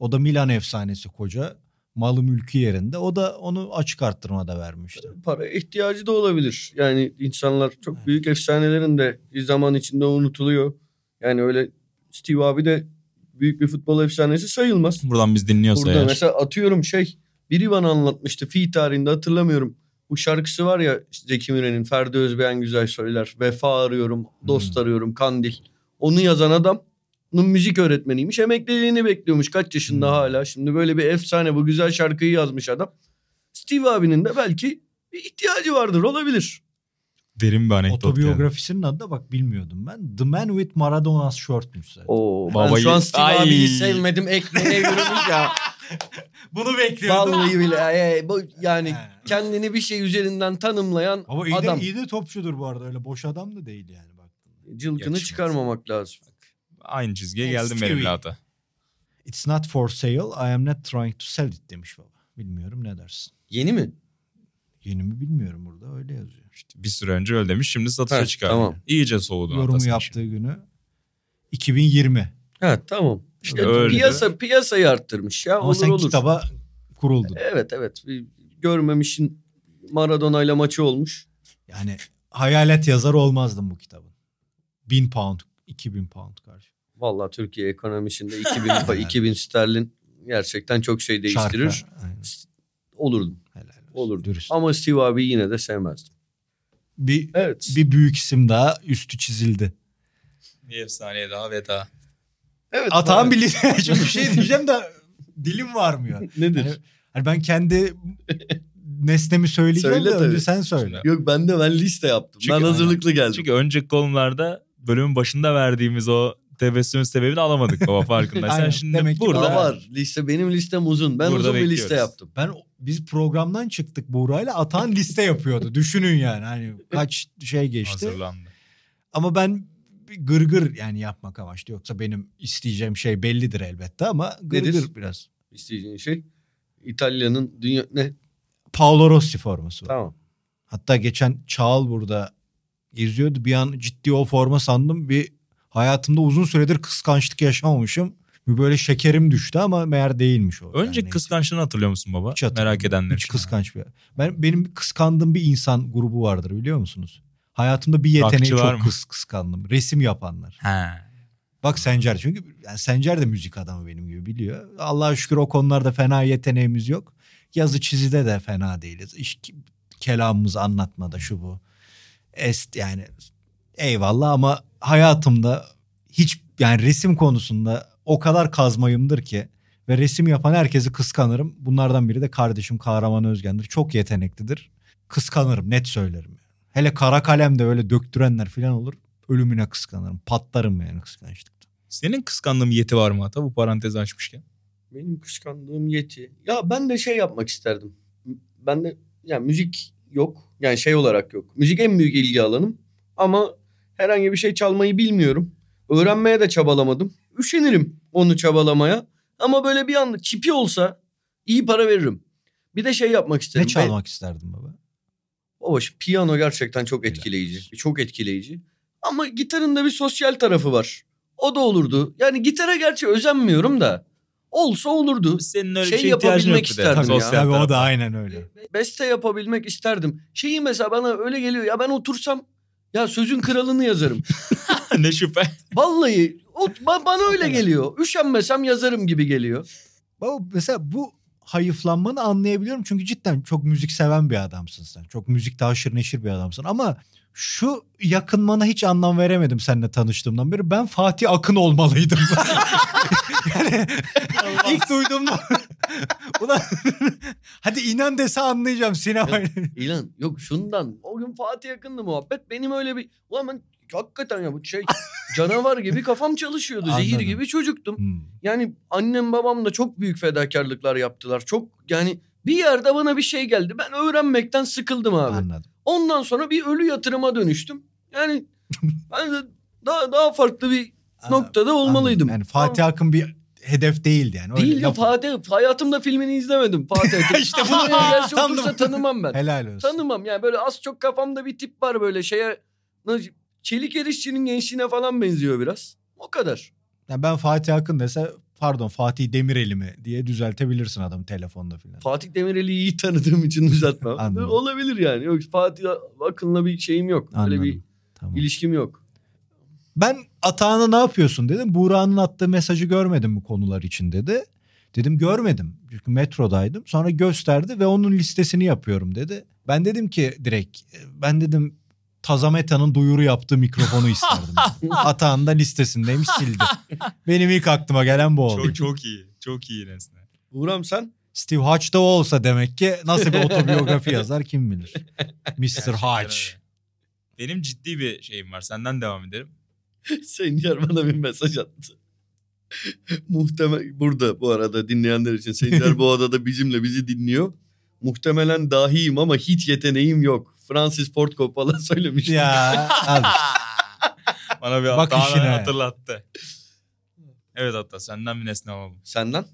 O da Milan efsanesi koca. Malı mülkü yerinde. O da onu açık arttırmada vermişti. Para ihtiyacı da olabilir. Yani insanlar çok Evet. büyük efsanelerin de bir zaman içinde unutuluyor. Yani öyle Steve abi de büyük bir futbol efsanesi sayılmaz. Buradan biz dinliyorsa Burada eğer. mesela atıyorum şey biri bana anlatmıştı fi tarihinde hatırlamıyorum. Bu şarkısı var ya Zeki Müren'in Ferdi Özbeğen güzel söyler. Vefa arıyorum, dost Hmm. arıyorum, kandil. Onu yazan adam onun müzik öğretmeniymiş. Emekliliğini bekliyormuş kaç yaşında Hmm. hala. Şimdi böyle bir efsane bu güzel şarkıyı yazmış adam. Steve abinin de belki bir ihtiyacı vardır olabilir. Derin bir anekdot. Otobiyografisinin adı da bak bilmiyordum ben. The Man with Maradona's Shirt'muş zaten. Oo, ben Babayı- şu an Steve Ay. abiyi sevmedim ekmeğe yürümüş ya. Bunu bekliyordum. Vallahi bile. e, bu, yani kendini bir şey üzerinden tanımlayan Ama iyi adam. de, iyi de topçudur bu arada. Öyle boş adam da değil yani bak. Cılkını Yakışmaz. çıkarmamak lazım. Aynı çizgiye Evet, geldim Stevie. benim lata. It's not for sale. I am not trying to sell it demiş baba. Bilmiyorum ne dersin. Yeni mi? Yeni mi bilmiyorum burada öyle yazıyor. İşte bir süre önce öyle demiş şimdi satışa Heh, çıkardı. tamam. İyice soğudu. Yorumu yaptığı günü 2020. Ha tamam. İşte Öyle de. piyasa piyasayı arttırmış ya. Ama olur sen olur. kitaba kuruldun. Evet evet. Görmemişin Maradona ile maçı olmuş. Yani hayalet yazarı olmazdın bu kitabın. 1000 pound, 2000 pound karşı. Vallahi Türkiye ekonomisinde 2000 pa- 2000 sterlin gerçekten çok şey değiştirir. Şarkı, aynen. Olurdum. Helal olsun. Olurdu. Dürüst. Ama Steve abi yine de sevmezdim. Bir, Evet. bir büyük isim daha üstü çizildi. Bir efsaneye daha veda. evet. Atağın bir Şimdi bir şey diyeceğim de dilim varmıyor. Nedir? Hani, hani ben kendi nesnemi söyleyeceğim Söyle de önce sen söyle. Yok ben de ben liste yaptım. Çünkü- ben hazırlıklı geldim. Çünkü önceki konularda bölümün başında verdiğimiz o tebessümün sebebini alamadık baba farkındaysan. Aynen. Şimdi Demek ki burada Daha var. Liste benim listem uzun. Ben Burada uzun bir bekliyoruz. liste yaptım. Ben biz programdan çıktık Buğra'yla Atan liste yapıyordu. Düşünün yani hani kaç şey geçti. hazırlandı. Ama ben bir gırgır yani yapmak amaçlı. Yoksa benim isteyeceğim şey bellidir elbette ama gırgır Nedir? biraz. İsteyeceğin şey İtalya'nın dünya ne? Paolo Rossi forması. var. Tamam. Hatta geçen Çağal burada geziyordu. Bir an ciddi o forma sandım. Bir hayatımda uzun süredir kıskançlık yaşamamışım. Bir böyle şekerim düştü ama meğer değilmiş o. Önceki Yani kıskançlığını hatırlıyor musun baba? Hiç. Merak edenler Hiç için. kıskanç bir. Ben benim kıskandığım bir insan grubu vardır biliyor musunuz? Hayatımda bir yeteneği çok mı? kıs kıskandım. Resim yapanlar. Ha. Bak Sencer çünkü yani Sencer de müzik adamı benim gibi biliyor. Allah'a şükür o konularda fena yeteneğimiz yok. Yazı çizide de fena değiliz. İş, kelamımız anlatmada şu bu. Est yani eyvallah ama hayatımda hiç yani resim konusunda o kadar kazmayımdır ki ve resim yapan herkesi kıskanırım. Bunlardan biri de kardeşim Kahraman Özgen'dir. Çok yeteneklidir. kıskanırım net söylerim. Hele kara kalemde öyle döktürenler falan olur. Ölümüne kıskanırım. Patlarım yani kıskançlıktan. Senin kıskandığın yeti var mı Ata bu parantezi açmışken? Benim kıskandığım yeti. Ya ben de şey yapmak isterdim. Ben de yani müzik yok. Yani şey olarak yok. Müzik en büyük ilgi alanım. Ama herhangi bir şey çalmayı bilmiyorum. Öğrenmeye de çabalamadım. Üşenirim onu çabalamaya. Ama böyle bir anda çipi olsa iyi para veririm. Bir de şey yapmak isterim. Ne çalmak isterdin baba? Baba şu piyano gerçekten çok etkileyici. olsun. Çok etkileyici. Ama gitarın da bir sosyal tarafı var. O da olurdu. Yani gitara gerçi özenmiyorum da. Olsa olurdu. Senin öyle Şey ihtiyacın yapabilmek isterdim ya. Sosyal Tabii o da aynen öyle. Beste yapabilmek isterdim. Şeyi mesela bana öyle geliyor ya ben otursam ya sözün kralını yazarım. ne şüphe. Vallahi o, ba- bana öyle geliyor. Üşenmesem yazarım gibi geliyor. Baba mesela bu hayıflanmanı anlayabiliyorum. Çünkü cidden çok müzik seven bir adamsın sen. Çok müzikte haşır neşir bir adamsın. Ama şu yakınmana hiç anlam veremedim seninle tanıştığımdan beri. Ben Fatih Akın olmalıydım. yani ilk duyduğumda ulan hadi inan dese anlayacağım sinema. İlan yok şundan. O gün Fatih yakındı muhabbet. Benim öyle bir... Ulan ben hakikaten ya bu şey canavar gibi kafam çalışıyordu. Zehir Anladım. gibi çocuktum. Hmm. Yani annem babam da çok büyük fedakarlıklar yaptılar. Çok yani bir yerde bana bir şey geldi. Ben öğrenmekten sıkıldım abi. Anladım. Ondan sonra bir ölü yatırıma dönüştüm. Yani ben de daha daha farklı bir noktada olmalıydım. Anladım. Yani Fatih Akın bir hedef değildi yani. Öyle Değil ya laf- Fatih. Hayatımda filmini izlemedim Fatih. Akın. İşte Bunu bu- gelse otursa da- tanımam ben. Helal olsun. Tanımam yani böyle az çok kafamda bir tip var böyle şeye. Çelik Erişçi'nin gençliğine falan benziyor biraz. O kadar. Yani ben Fatih Akın dese pardon Fatih Demireli mi diye düzeltebilirsin adam telefonda filan. Fatih Demirel'i iyi tanıdığım için düzeltmem. Olabilir yani. Yok Fatih Akın'la bir şeyim yok. Öyle Anladım. bir Tamam. ilişkim yok. Ben Atağan'a ne yapıyorsun dedim. Buğra'nın attığı mesajı görmedim bu konular için dedi. Dedim görmedim. Çünkü metrodaydım. Sonra gösterdi ve onun listesini yapıyorum dedi. Ben dedim ki direkt ben dedim Tazameta'nın duyuru yaptığı mikrofonu isterdim. Atağan da listesindeymiş sildi. Benim ilk aklıma gelen bu oldu. Çok çok iyi. Çok iyi Nesne. Uğram sen? Steve Hatch da olsa demek ki nasıl bir otobiyografi yazar kim bilir. Mr. Öyle. Benim ciddi bir şeyim var. Senden devam edelim. Sencer bana bir mesaj attı. Muhtemel burada bu arada dinleyenler için Sencer bu odada bizimle bizi dinliyor. Muhtemelen dahiyim ama hiç yeteneğim yok. Francis Ford Coppola söylemiş. Ya al. Bana bir Bak Bak işine. hatırlattı. Evet hatta senden bir nesne alalım. Senden?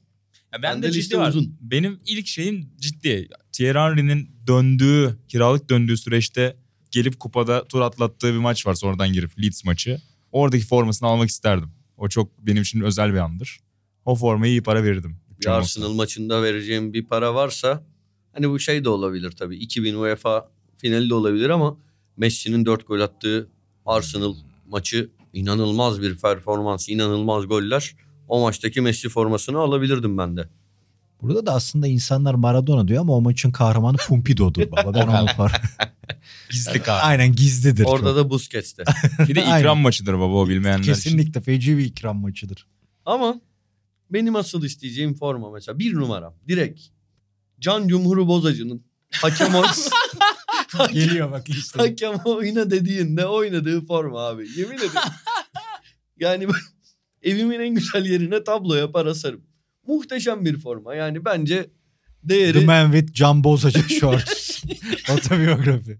Ya ben Bende de ciddi liste var. uzun. Benim ilk şeyim ciddi. Thierry Henry'nin döndüğü, kiralık döndüğü süreçte gelip kupada tur atlattığı bir maç var sonradan girip Leeds maçı. Oradaki formasını almak isterdim. O çok benim için özel bir andır. O formayı iyi para verirdim. Bir Arsenal maçında vereceğim bir para varsa hani bu şey de olabilir tabii. 2000 UEFA finali de olabilir ama Messi'nin 4 gol attığı Arsenal maçı inanılmaz bir performans, inanılmaz goller. O maçtaki Messi formasını alabilirdim ben de. Burada da aslında insanlar Maradona diyor ama o maçın kahramanı Pumpido'dur baba. Ben onu fark. Gizli kar. Aynen gizlidir. Orada çok. da Busquets'te. Bir de Aynen. ikram maçıdır baba o bilmeyenler için. Kesinlikle feci bir ikram maçıdır. Ama benim asıl isteyeceğim forma mesela bir numaram direkt Can Cumhur'u Bozacı'nın hakem, oy- Geliyor bak işte. hakem oyna dediğinde oynadığı forma abi. Yemin ederim. yani evimin en güzel yerine tablo yapar asarım. Muhteşem bir forma. Yani bence The değeri Man with Can Bozacı Shorts. Otobiyografi.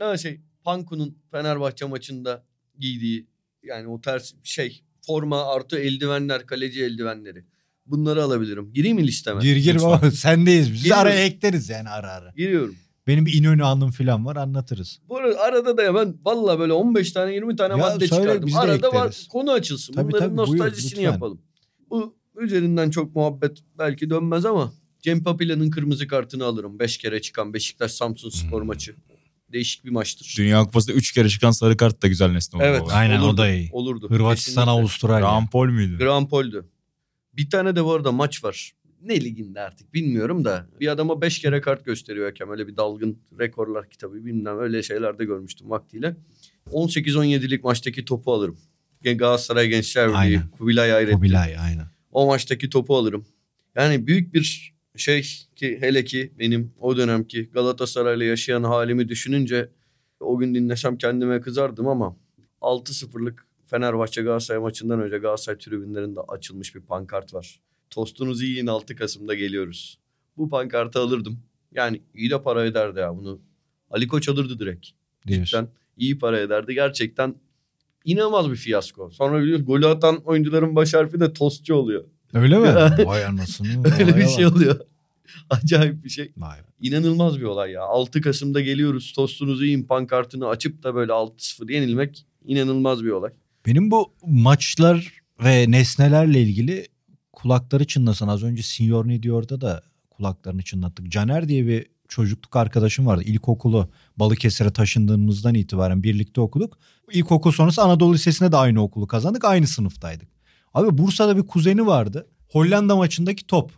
ne şey Panku'nun Fenerbahçe maçında giydiği yani o ters şey forma artı eldivenler kaleci eldivenleri. Bunları alabilirim. Gireyim mi listeme? Gir gir Lütfen. baba sendeyiz. Biz Giriyorum. araya ekleriz yani ara ara. Giriyorum. Benim bir İnönü anım falan var anlatırız. Bu arada arada da ya ben valla böyle 15 tane 20 tane Ya madde söyle, çıkardım. Arada var konu açılsın. Tabii, Bunların tabii, buyur, nostaljisini lütfen. yapalım. Bu üzerinden çok muhabbet belki dönmez ama Cem Papila'nın kırmızı kartını alırım. 5 kere çıkan Beşiktaş Samsun Spor Hmm. maçı. Değişik bir maçtır. Dünya Kupası'nda 3 kere çıkan sarı kart da güzel nesne oldu. Evet. baba. Aynen, o olurdu, da iyi. Olurdu. Hırvatistan Kesinlikle. Avustralya. Rampol müydü? Grand Pol'dü. Bir tane de bu arada maç var. Ne liginde artık bilmiyorum da. Bir adama 5 kere kart gösteriyor hakem. Öyle bir dalgın rekorlar kitabı bilmem öyle şeylerde görmüştüm vaktiyle. 18-17'lik maçtaki topu alırım. Galatasaray Gençler Birliği. Aynen. Kubilay Hayrettin. Kubilay aynen. O maçtaki topu alırım. Yani büyük bir Şey ki hele ki benim o dönemki Galatasaray'la yaşayan halimi düşününce o gün dinlesem kendime kızardım ama 6-0'lık Fenerbahçe Galatasaray maçından önce Galatasaray tribünlerinde açılmış bir pankart var. Tostunuzu yiyin 6 Kasım'da geliyoruz. Bu pankartı alırdım. Yani iyi de para ederdi ya bunu. Ali Koç alırdı direkt. Diyorsun. Cidden iyi para ederdi. Gerçekten inanılmaz bir fiyasko. Sonra biliyoruz golü atan oyuncuların baş harfi de tostçu oluyor. Öyle mi? Vay anasını. Öyle bir şey oluyor. Acayip bir şey. Vay. İnanılmaz bir olay ya. 6 Kasım'da geliyoruz tostunuzu yiyin pankartını açıp da böyle 6-0 yenilmek inanılmaz bir olay. Benim bu maçlar ve nesnelerle ilgili kulakları çınlasın. Az önce Senior ne diyordu da kulaklarını çınlattık. Caner diye bir çocukluk arkadaşım vardı. İlkokulu Balıkesir'e taşındığımızdan itibaren birlikte okuduk. İlkokul sonrası Anadolu Lisesi'ne de aynı okulu kazandık. Aynı sınıftaydık. Abi Bursa'da bir kuzeni vardı. Hollanda maçındaki top.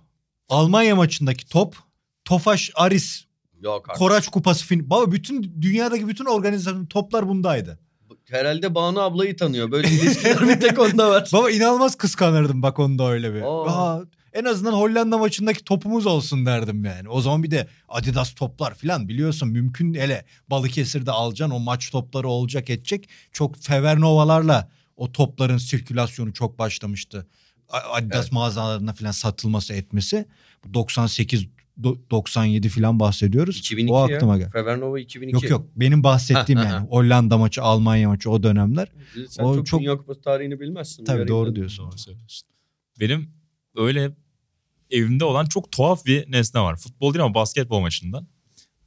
Almanya maçındaki top. Tofaş Aris Yok artık. Koraç Kupası fin. Baba bütün dünyadaki bütün organizasyon toplar bundaydı. Herhalde Banu ablayı tanıyor. Böyle ilişkiler bir tek onda var. Baba inanılmaz kıskanırdım bak onda öyle bir. Aa. Aa, en azından Hollanda maçındaki topumuz olsun derdim yani. O zaman bir de Adidas toplar falan biliyorsun mümkün hele Balıkesir'de alacaksın o maç topları olacak edecek. Çok Fevernovalarla o topların sirkülasyonu çok başlamıştı. Adidas Evet. mağazalarına falan satılması etmesi. Bu 98 do- 97 falan bahsediyoruz. 2002 o aklıma ya. gel. Fevernova 2002. Yok yok benim bahsettiğim yani. Hollanda maçı, Almanya maçı o dönemler. Sen O çok, çok- Dünya Kupası tarihini bilmezsin. Tabii doğru diyorsun. Doğru söylüyorsun. Benim öyle evimde olan çok tuhaf bir nesne var. Futbol değil ama basketbol maçından.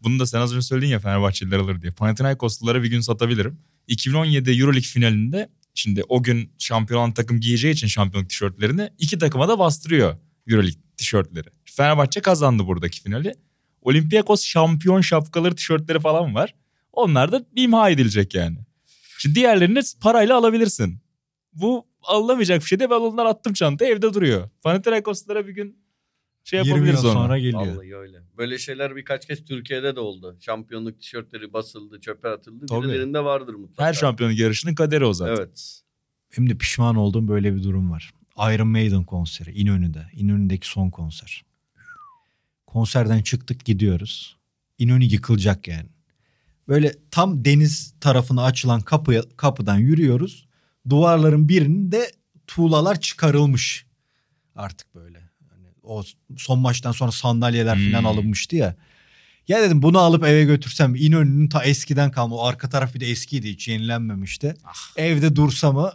Bunu da sen az önce söyledin ya Fenerbahçeliler alır diye. Panathinaikoslulara bir gün satabilirim. 2017 Euroleague finalinde şimdi o gün şampiyon olan takım giyeceği için şampiyonluk tişörtlerini iki takıma da bastırıyor Euroleague tişörtleri. Fenerbahçe kazandı buradaki finali. Olympiakos şampiyon şapkaları tişörtleri falan var. Onlar da imha edilecek yani. Şimdi diğerlerini parayla alabilirsin. Bu alınamayacak bir şey de ben onları attım çantaya evde duruyor. Panathinaikoslara bir gün şey 20 yıl yapabiliriz onu. sonra geliyor. Vallahi öyle. Böyle şeyler birkaç kez Türkiye'de de oldu. Şampiyonluk tişörtleri basıldı, çöpe atıldı. Tabii. Birilerinde vardır mutlaka. Her şampiyonluk yarışının kaderi o zaten. Evet. Benim de pişman olduğum böyle bir durum var. Iron Maiden konseri İnönü'de. İnönü'ndeki son konser. Konserden çıktık gidiyoruz. İnönü yıkılacak yani. Böyle tam deniz tarafına açılan kapı, kapıdan yürüyoruz. Duvarların birinde tuğlalar çıkarılmış. Artık böyle. Hani o son maçtan sonra sandalyeler falan Hmm. alınmıştı ya. Ya dedim bunu alıp eve götürsem İnönü'nün ta eskiden kalma. O arka taraf bir de eskiydi hiç yenilenmemişti. Evde dursa mı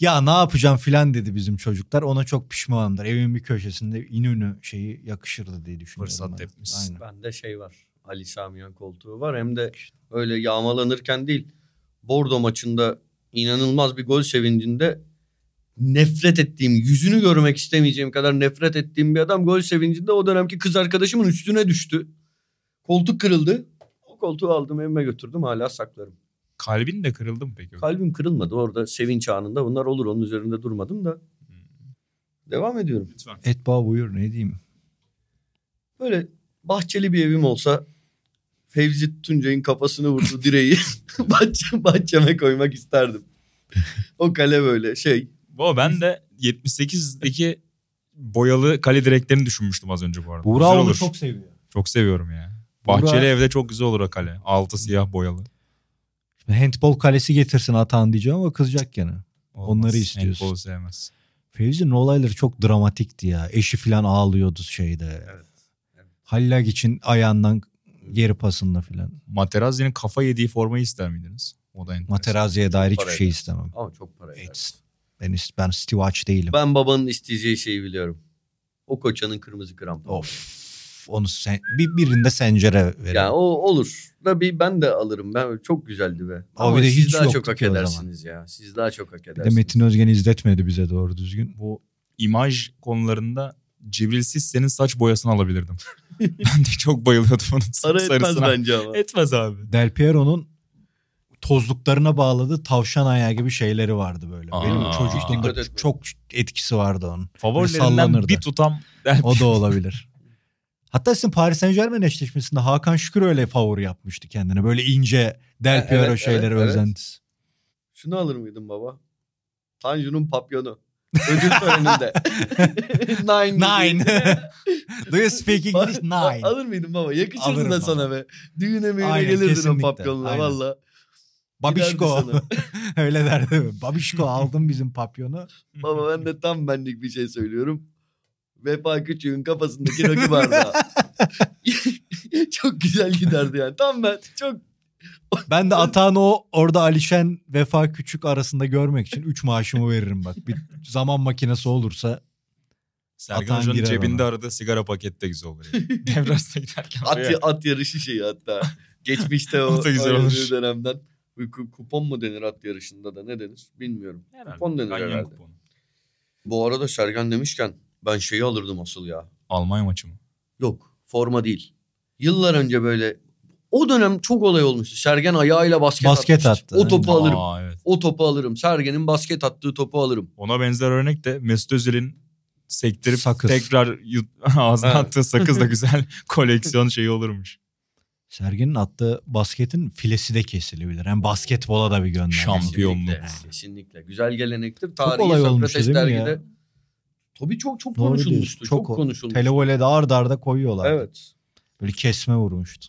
ya ne yapacağım filan dedi bizim çocuklar. Ona çok pişmanımdır. Evimin bir köşesinde İnönü şeyi yakışırdı diye düşünüyorum. Fırsat ben. tepmişsin. Aynen. Bende şey var. Ali Samiyan koltuğu var. Hem de öyle yağmalanırken değil. Bordo maçında inanılmaz bir gol sevincinde nefret ettiğim, yüzünü görmek istemeyeceğim kadar nefret ettiğim bir adam gol sevincinde o dönemki kız arkadaşımın üstüne düştü. Koltuk kırıldı. O koltuğu aldım evime götürdüm hala saklarım. Kalbin de kırıldı mı peki? Kalbim kırılmadı orada sevinç anında. Bunlar olur onun üzerinde durmadım da. Devam ediyorum. Lütfen. Etba buyur ne diyeyim. Böyle bahçeli bir evim olsa Fevzi Tuncay'ın kafasını vurdu direği bahçe, bahçeme koymak isterdim. O kale böyle şey. Bu ben de 78'deki boyalı kale direklerini düşünmüştüm az önce bu arada. Buğra onu olur. çok seviyor. Çok seviyorum ya. Buğra- Bahçeli evde çok güzel olur o kale. Altı siyah boyalı. Handball kalesi getirsin Atan diyeceğim ama kızacak gene. Olmaz. Onları istiyorsun. Handball'u sevmez. Fevzi'nin olayları çok dramatikti ya. Eşi falan ağlıyordu şeyde. Evet. Hallak için ayağından geri pasında filan. Materazzi'nin kafa yediği formayı ister miydiniz? O da enteresan. Materaziye dair hiçbir Para şey eder. istemem. Ama çok para eder. Ben, ist- ben Steve Aç değilim. Ben babanın isteyeceği şeyi biliyorum. O koçanın kırmızı kramponu. Of. Onu sen, bir, birinde sencere verelim. Yani o olur. Da bir ben de alırım. Ben çok güzeldi be. Ama Ama de siz hiç daha çok hak edersiniz ya. Siz daha çok hak bir de edersiniz. Metin Özgen izletmedi bize doğru düzgün. Bu imaj konularında Cibrilsiz senin saç boyasını alabilirdim. ben de çok bayılıyordum onun Para etmez sarısına. bence ama. Etmez abi. Del Piero'nun tozluklarına bağladığı tavşan ayağı gibi şeyleri vardı böyle. Aa. Benim çocukluğumda çok etkisi vardı onun. Favorilerimden sallanırdı. bir tutam O da olabilir. Hatta sizin Paris Saint Germain eşleşmesinde Hakan Şükür öyle favori yapmıştı kendine. Böyle ince Del Evet, Piero evet, şeyleri evet. özentisi. Şunu alır mıydın baba? Tanju'nun papyonu. Ödül töreninde. Nine. Nine. Do you speak English? Nine. Alır mıydın baba? Yakışırdı da sana be. Düğüne müğüne gelirdin o papyonla valla. Babişko. Öyle derdi. Babişko aldım bizim papyonu. Baba ben de tam benlik bir şey söylüyorum. Vefa Küçük'ün kafasındaki rakı bardağı. çok güzel giderdi yani. Tam ben çok Ben de Atahan'ı o orada Alişen Vefa Küçük arasında görmek için 3 maaşımı veririm bak. Bir zaman makinesi olursa Sergen Hoca'nın cebinde ona. aradığı sigara paketi de güzel olur. Yani. Devras'ta giderken. at, oraya- at yarışı şeyi hatta. Geçmişte o O güzel olur. dönemden. Kupon mu denir at yarışında da ne denir bilmiyorum. Kupon denir Ganyan herhalde. kuponu. Bu arada Sergen demişken ben şeyi alırdım asıl ya. Almanya maçı mı? Yok forma değil. Yıllar önce böyle o dönem çok olay olmuştu. Sergen ayağıyla basket, Basket atmıştı. attı, O topu aynen. alırım. Aa, evet. O topu alırım. Sergen'in basket attığı topu alırım. Ona benzer örnek de Mesut Özil'in sektirip Sakız. tekrar yut- ağzına Evet. attığı sakız da güzel koleksiyon şeyi olurmuş. Sergen'in attığı basketin filesi de kesilebilir. Hem basketbola da bir gönderme. Şampiyonluk. Kesinlikle. Kesinlikle. Güzel gelenektir. Tarihi Sokrates dergide. Tabii çok çok Doğru konuşulmuştu. diyorsun. Çok, Çok konuşulmuştu. Televole'de ard arda koyuyorlar. Evet. Böyle kesme vurmuştu.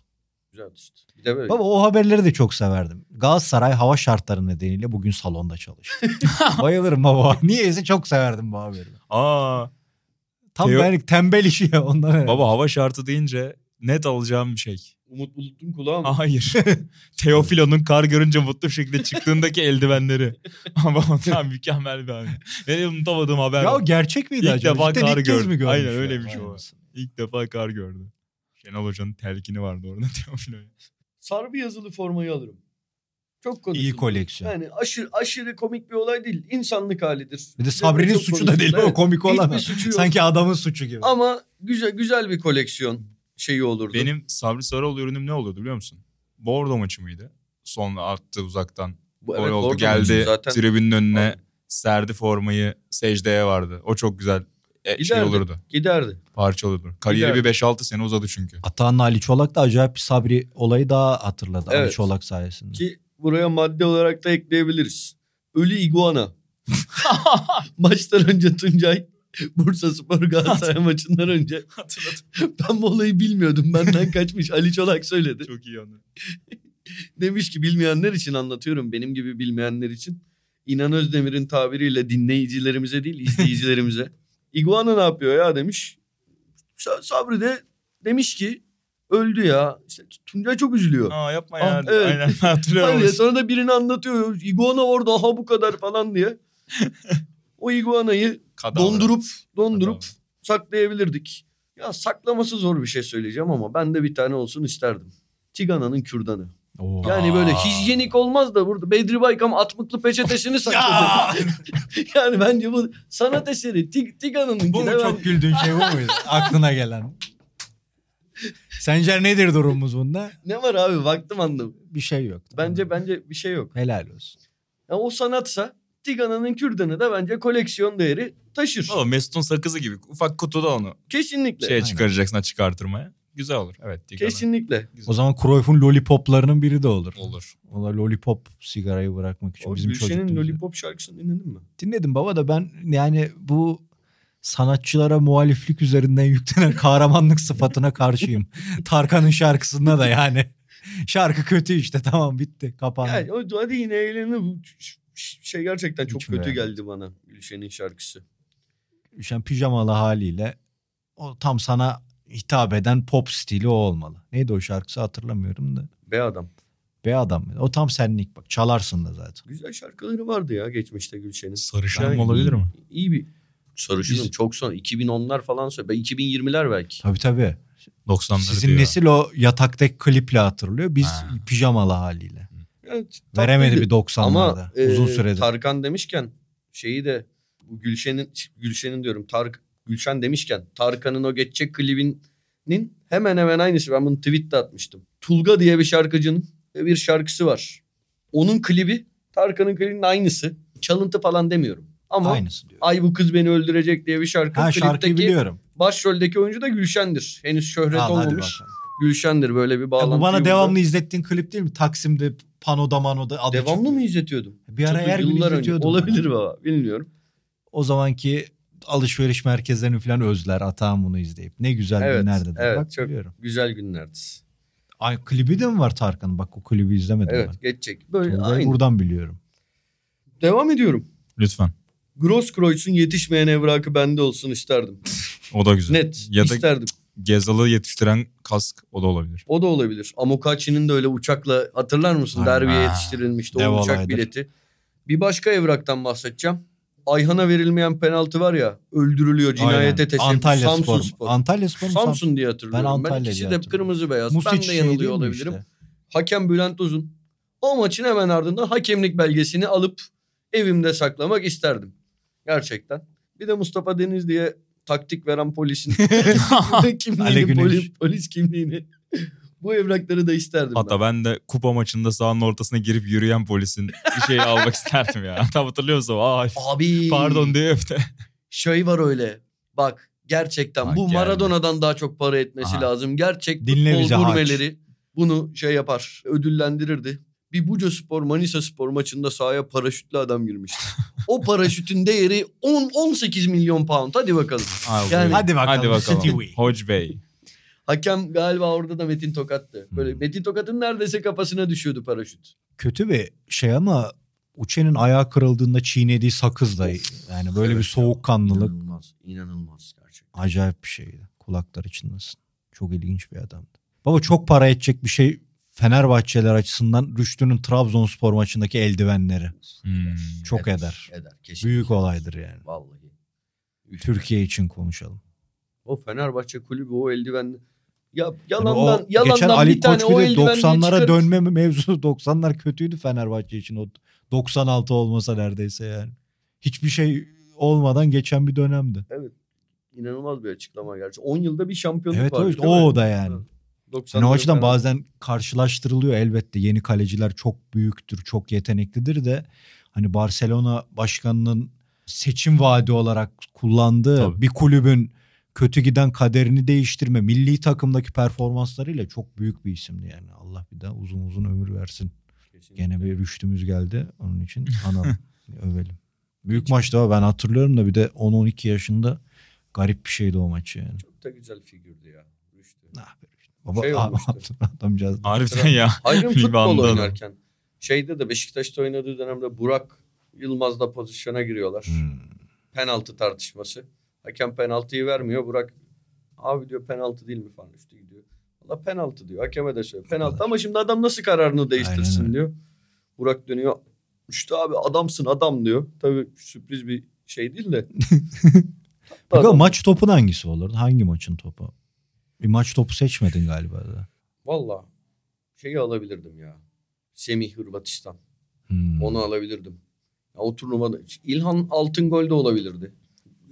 Güzel işte. Bir de böyle. Baba o haberleri de çok severdim. Galatasaray hava şartları nedeniyle bugün salonda çalıştı. Bayılırım baba. Niyeyse çok severdim bu haberi. Aa, Tam Teo- benlik tembel işi ya ondan baba hava şartı deyince net alacağım bir şey. Umut Bulut'un kulağı mı? Hayır. Teofilo'nun kar görünce mutlu bir şekilde çıktığındaki eldivenleri. Ama ondan mükemmel bir haber. Benim unutamadığım haber. Ya o. gerçek miydi İlk acaba? defa Cidden kar ilk kez gördüm. mi görmüş Aynen ya? öyleymiş Vay o. İlk defa kar gördü. Şenol Hoca'nın telkini vardı orada Teofilo'ya. Sarı yazılı formayı alırım. Çok konuşuldu. İyi koleksiyon. Yani aşırı aşırı komik bir olay değil. İnsanlık halidir. Bir de Sabri'nin suçu da değil konuşuldu. o komik olan. Hiçbir suçu yok. Sanki adamın suçu gibi. Ama güzel güzel bir koleksiyon şeyi olurdu. Benim Sabri Sarıoğlu ürünüm ne oluyordu biliyor musun? Bordo maçı mıydı? Son attı uzaktan. Bu- evet, oldu orada geldi zaten tribünün önüne Aynen. serdi formayı secdeye vardı. O çok güzel e, şey Giderdi. olurdu. giderdi. Parça olurdu. Kariyeri Giderdi. bir 5-6 sene uzadı çünkü. Atahan Ali Çolak da acayip bir Sabri olayı daha hatırladı Ali Evet. Çolak sayesinde. Ki buraya madde olarak da ekleyebiliriz. Ölü iguana. Maçtan önce Tuncay Bursa Spor Galatasaray maçından önce Hatırladım. ben bu olayı bilmiyordum. Benden kaçmış. Ali Çolak söyledi. Çok iyi anı. Demiş ki bilmeyenler için anlatıyorum. Benim gibi bilmeyenler için. İnan Özdemir'in tabiriyle dinleyicilerimize değil izleyicilerimize. İguana ne yapıyor ya demiş. Sa- Sabri de demiş ki öldü ya. İşte Tuncay çok üzülüyor. Aa yapma ya. Ah, evet. Aynen hatırlıyorum. Hayır, sonra da birini anlatıyor. İguana orada ha bu kadar falan diye. o iguanayı Kadavra. dondurup dondurup Kadavra. saklayabilirdik. Ya saklaması zor bir şey söyleyeceğim ama ben de bir tane olsun isterdim. Tigana'nın kürdanı. Oo. Yani böyle hijyenik olmaz da burada Bedri Baykam atmıklı peçetesini sakladı. yani bence bu sanat eseri. Tig- Tigana'nın Bu mu çok güldüğün şey bu muydu? Aklına gelen. Sence nedir durumumuz bunda? Ne var abi baktım anladım. Bir şey yok. Bence bence bir şey yok. Helal olsun. Ya o sanatsa Tigana'nın kürdanı da bence koleksiyon değeri taşır. Oğlum Mesut'un sakızı gibi. Ufak kutuda onu Kesinlikle. şeye Aynen. çıkaracaksın açık artırmaya. Güzel olur. Evet. Tigana. Kesinlikle. Güzel. O zaman Cruyff'un lollipoplarının biri de olur. Olur. O da lollipop sigarayı bırakmak için O bizim Gülşen'in. Lollipop şarkısını dinledin mi? Dinledim baba da ben yani bu sanatçılara muhaliflik üzerinden yüklenen kahramanlık sıfatına karşıyım. Tarkan'ın şarkısında da yani. Şarkı kötü işte tamam bitti kapandı. Yani o hadi yine eğlenir. Şey gerçekten çok Hiç kötü beğenmedim. geldi bana Gülşen'in şarkısı. Düşen pijamalı haliyle o tam sana hitap eden pop stili o olmalı. Neydi o şarkısı hatırlamıyorum da. Be adam. Be adam. O tam senlik bak çalarsın da zaten. Güzel şarkıları vardı ya geçmişte Gülşen'in. Sarışın Yani olabilir iyi- mi? İyi bir sarışınım Biz- çok son 2010'lar falan söyle. Ben 2020'ler belki. Tabii tabii. 90'ları Sizin diyor. nesil o yataktaki kliple hatırlıyor. Biz Ha. pijamalı haliyle. Veremedi bir 90'larda. Ama Uzun e, süredir. Tarkan demişken şeyi de bu Gülşen'in Gülşen'in diyorum Tark Gülşen demişken Tarkan'ın o geçecek klibinin hemen hemen aynısı. Ben bunu tweette atmıştım. Tulga diye bir şarkıcının bir şarkısı var. Onun klibi Tarkan'ın klibinin aynısı. Çalıntı falan demiyorum. Ama Aynısı diyor. Ay bu kız beni öldürecek diye bir şarkı. Ha şarkıyı biliyorum. başroldeki oyuncu da Gülşen'dir. Henüz şöhret Al, hadi olmamış. bakalım. Gülşen'dir böyle bir Ya bağlantı. bu bana devamlı izlettiğin klip değil mi? Taksim'de panoda manoda adı Devamlı çıkıyor. mı izletiyordum? Bir ara her gün izletiyordum. Olabilir bana. baba bilmiyorum. O zamanki alışveriş merkezlerini falan özler Atağım bunu izleyip. Ne güzel Evet, günlerdi. evet, Bak çok- biliyorum. Güzel günlerdi. Ay, klibi de mi var Tarkan'ın? Bak o klibi izlemedim Evet ben. geçecek. Böyle Tolga'yı aynı. buradan biliyorum. Devam ediyorum. Lütfen. Grosskreuz'un yetişmeyen evrakı bende olsun isterdim. O da güzel. Net Ya da isterdim. Gezal'ı yetiştiren kask o da olabilir. O da olabilir. Amokachi'nin de öyle uçakla hatırlar mısın? Aynen. Derbiye yetiştirilmişti Dev o uçak olaydır. bileti. Bir başka evraktan bahsedeceğim. Ayhan'a verilmeyen penaltı var ya öldürülüyor cinayete teşebbüs. Antalya Samsun Spor. Spor. Antalya Spor mu? Samsun diye hatırlıyorum. Ben Ben, Antalya ikisi diye de kırmızı beyaz. Music ben de şey yanılıyor mi olabilirim. işte? Hakem Bülent Uzun. O maçın hemen ardından hakemlik belgesini alıp evimde saklamak isterdim. Gerçekten. Bir de Mustafa Deniz diye taktik veren polisin kimliğini, polis, polis kimliğini. Bu evrakları da isterdim Hatta ben de kupa maçında sahanın ortasına girip yürüyen polisin bir şeyi almak isterdim ya. Tam hatırlıyor musun? Ay, Abi. pardon diyor bir de. Şey var öyle. Bak gerçekten Bak bu geldi. Maradona'dan daha çok para etmesi Aha. lazım. Gerçek Dinle futbol gurmeleri bunu şey yapar. Ödüllendirirdi. Bir Buca Spor Manisa Spor maçında sahaya paraşütlü adam girmişti. o paraşütün değeri 10 18 milyon pound. Hadi bakalım. Yani-. Hadi bakalım. Hadi bakalım. Hoc Bey. Hakem galiba orada da Metin Tokat'tı. Böyle Hmm. Metin Tokat'ın neredeyse kafasına düşüyordu paraşüt. Kötü bir şey ama Uçen'in ayağı kırıldığında çiğnediği sakız da yani böyle Evet bir soğukkanlılık İnanılmaz. İnanılmaz gerçekten. acayip bir şeydi. Kulaklar içindesin. Çok ilginç bir adamdı. Baba çok para edecek bir şey Fenerbahçeler açısından Rüştü'nün Trabzonspor maçındaki eldivenleri. Hmm. Çok eder. Eder. Kesin. Büyük olaydır yani. Vallahi. Türkiye için konuşalım. O Fenerbahçe kulübü o eldivenli. Ya Yani yalandan o yalandan geçen bir Ali tane Koç o bir de eldivenliği 90'lara çıkarıp- dönme mevzusu 90'lar kötüydü Fenerbahçe için o 96 olmasa neredeyse yani. Hiçbir şey olmadan geçen bir dönemdi. İnanılmaz bir açıklama gerçi. 10 yılda bir şampiyonluk Evet var. mi? o da yani. 90 Yani o açıdan Fener- bazen karşılaştırılıyor elbette. Yeni kaleciler çok büyüktür, çok yeteneklidir de hani Barcelona başkanının seçim vaadi olarak kullandığı Tabii. bir kulübün kötü giden kaderini değiştirme, milli takımdaki performanslarıyla çok büyük bir isimdi yani. Allah bir daha uzun uzun ömür versin. Kesinlikle. Gene bir rüştümüz geldi. Onun için analım, övelim. Büyük maçtı ama ben hatırlıyorum da bir de 10-12 yaşında garip bir şeydi o maç yani. Çok da güzel figürdü ya. Rüştü. Ah be. Baba Şey olmuştu. adamcağız. Harbiden ya. Ayrım futbol oynarken. Şeyde de Beşiktaş'ta oynadığı dönemde Burak Yılmaz'la pozisyona giriyorlar. Hmm. Penaltı tartışması. Hakem penaltıyı vermiyor. Burak abi diyor penaltı değil mi falan üstü gidiyor. Valla penaltı diyor. Hakeme de söylüyor. Penaltı ama şimdi adam nasıl kararını değiştirsin Aynen diyor. Burak dönüyor. İşte abi adamsın adam diyor. Tabii sürpriz bir şey değil de. Bakalım maç topun hangisi olur? Hangi maçın topu? Bir maç topu seçmedin galiba da. Valla şeyi alabilirdim ya. Semih Hırvatistan. Hmm. Onu alabilirdim. Ya, o turnuvada İlhan Altın Gol de olabilirdi.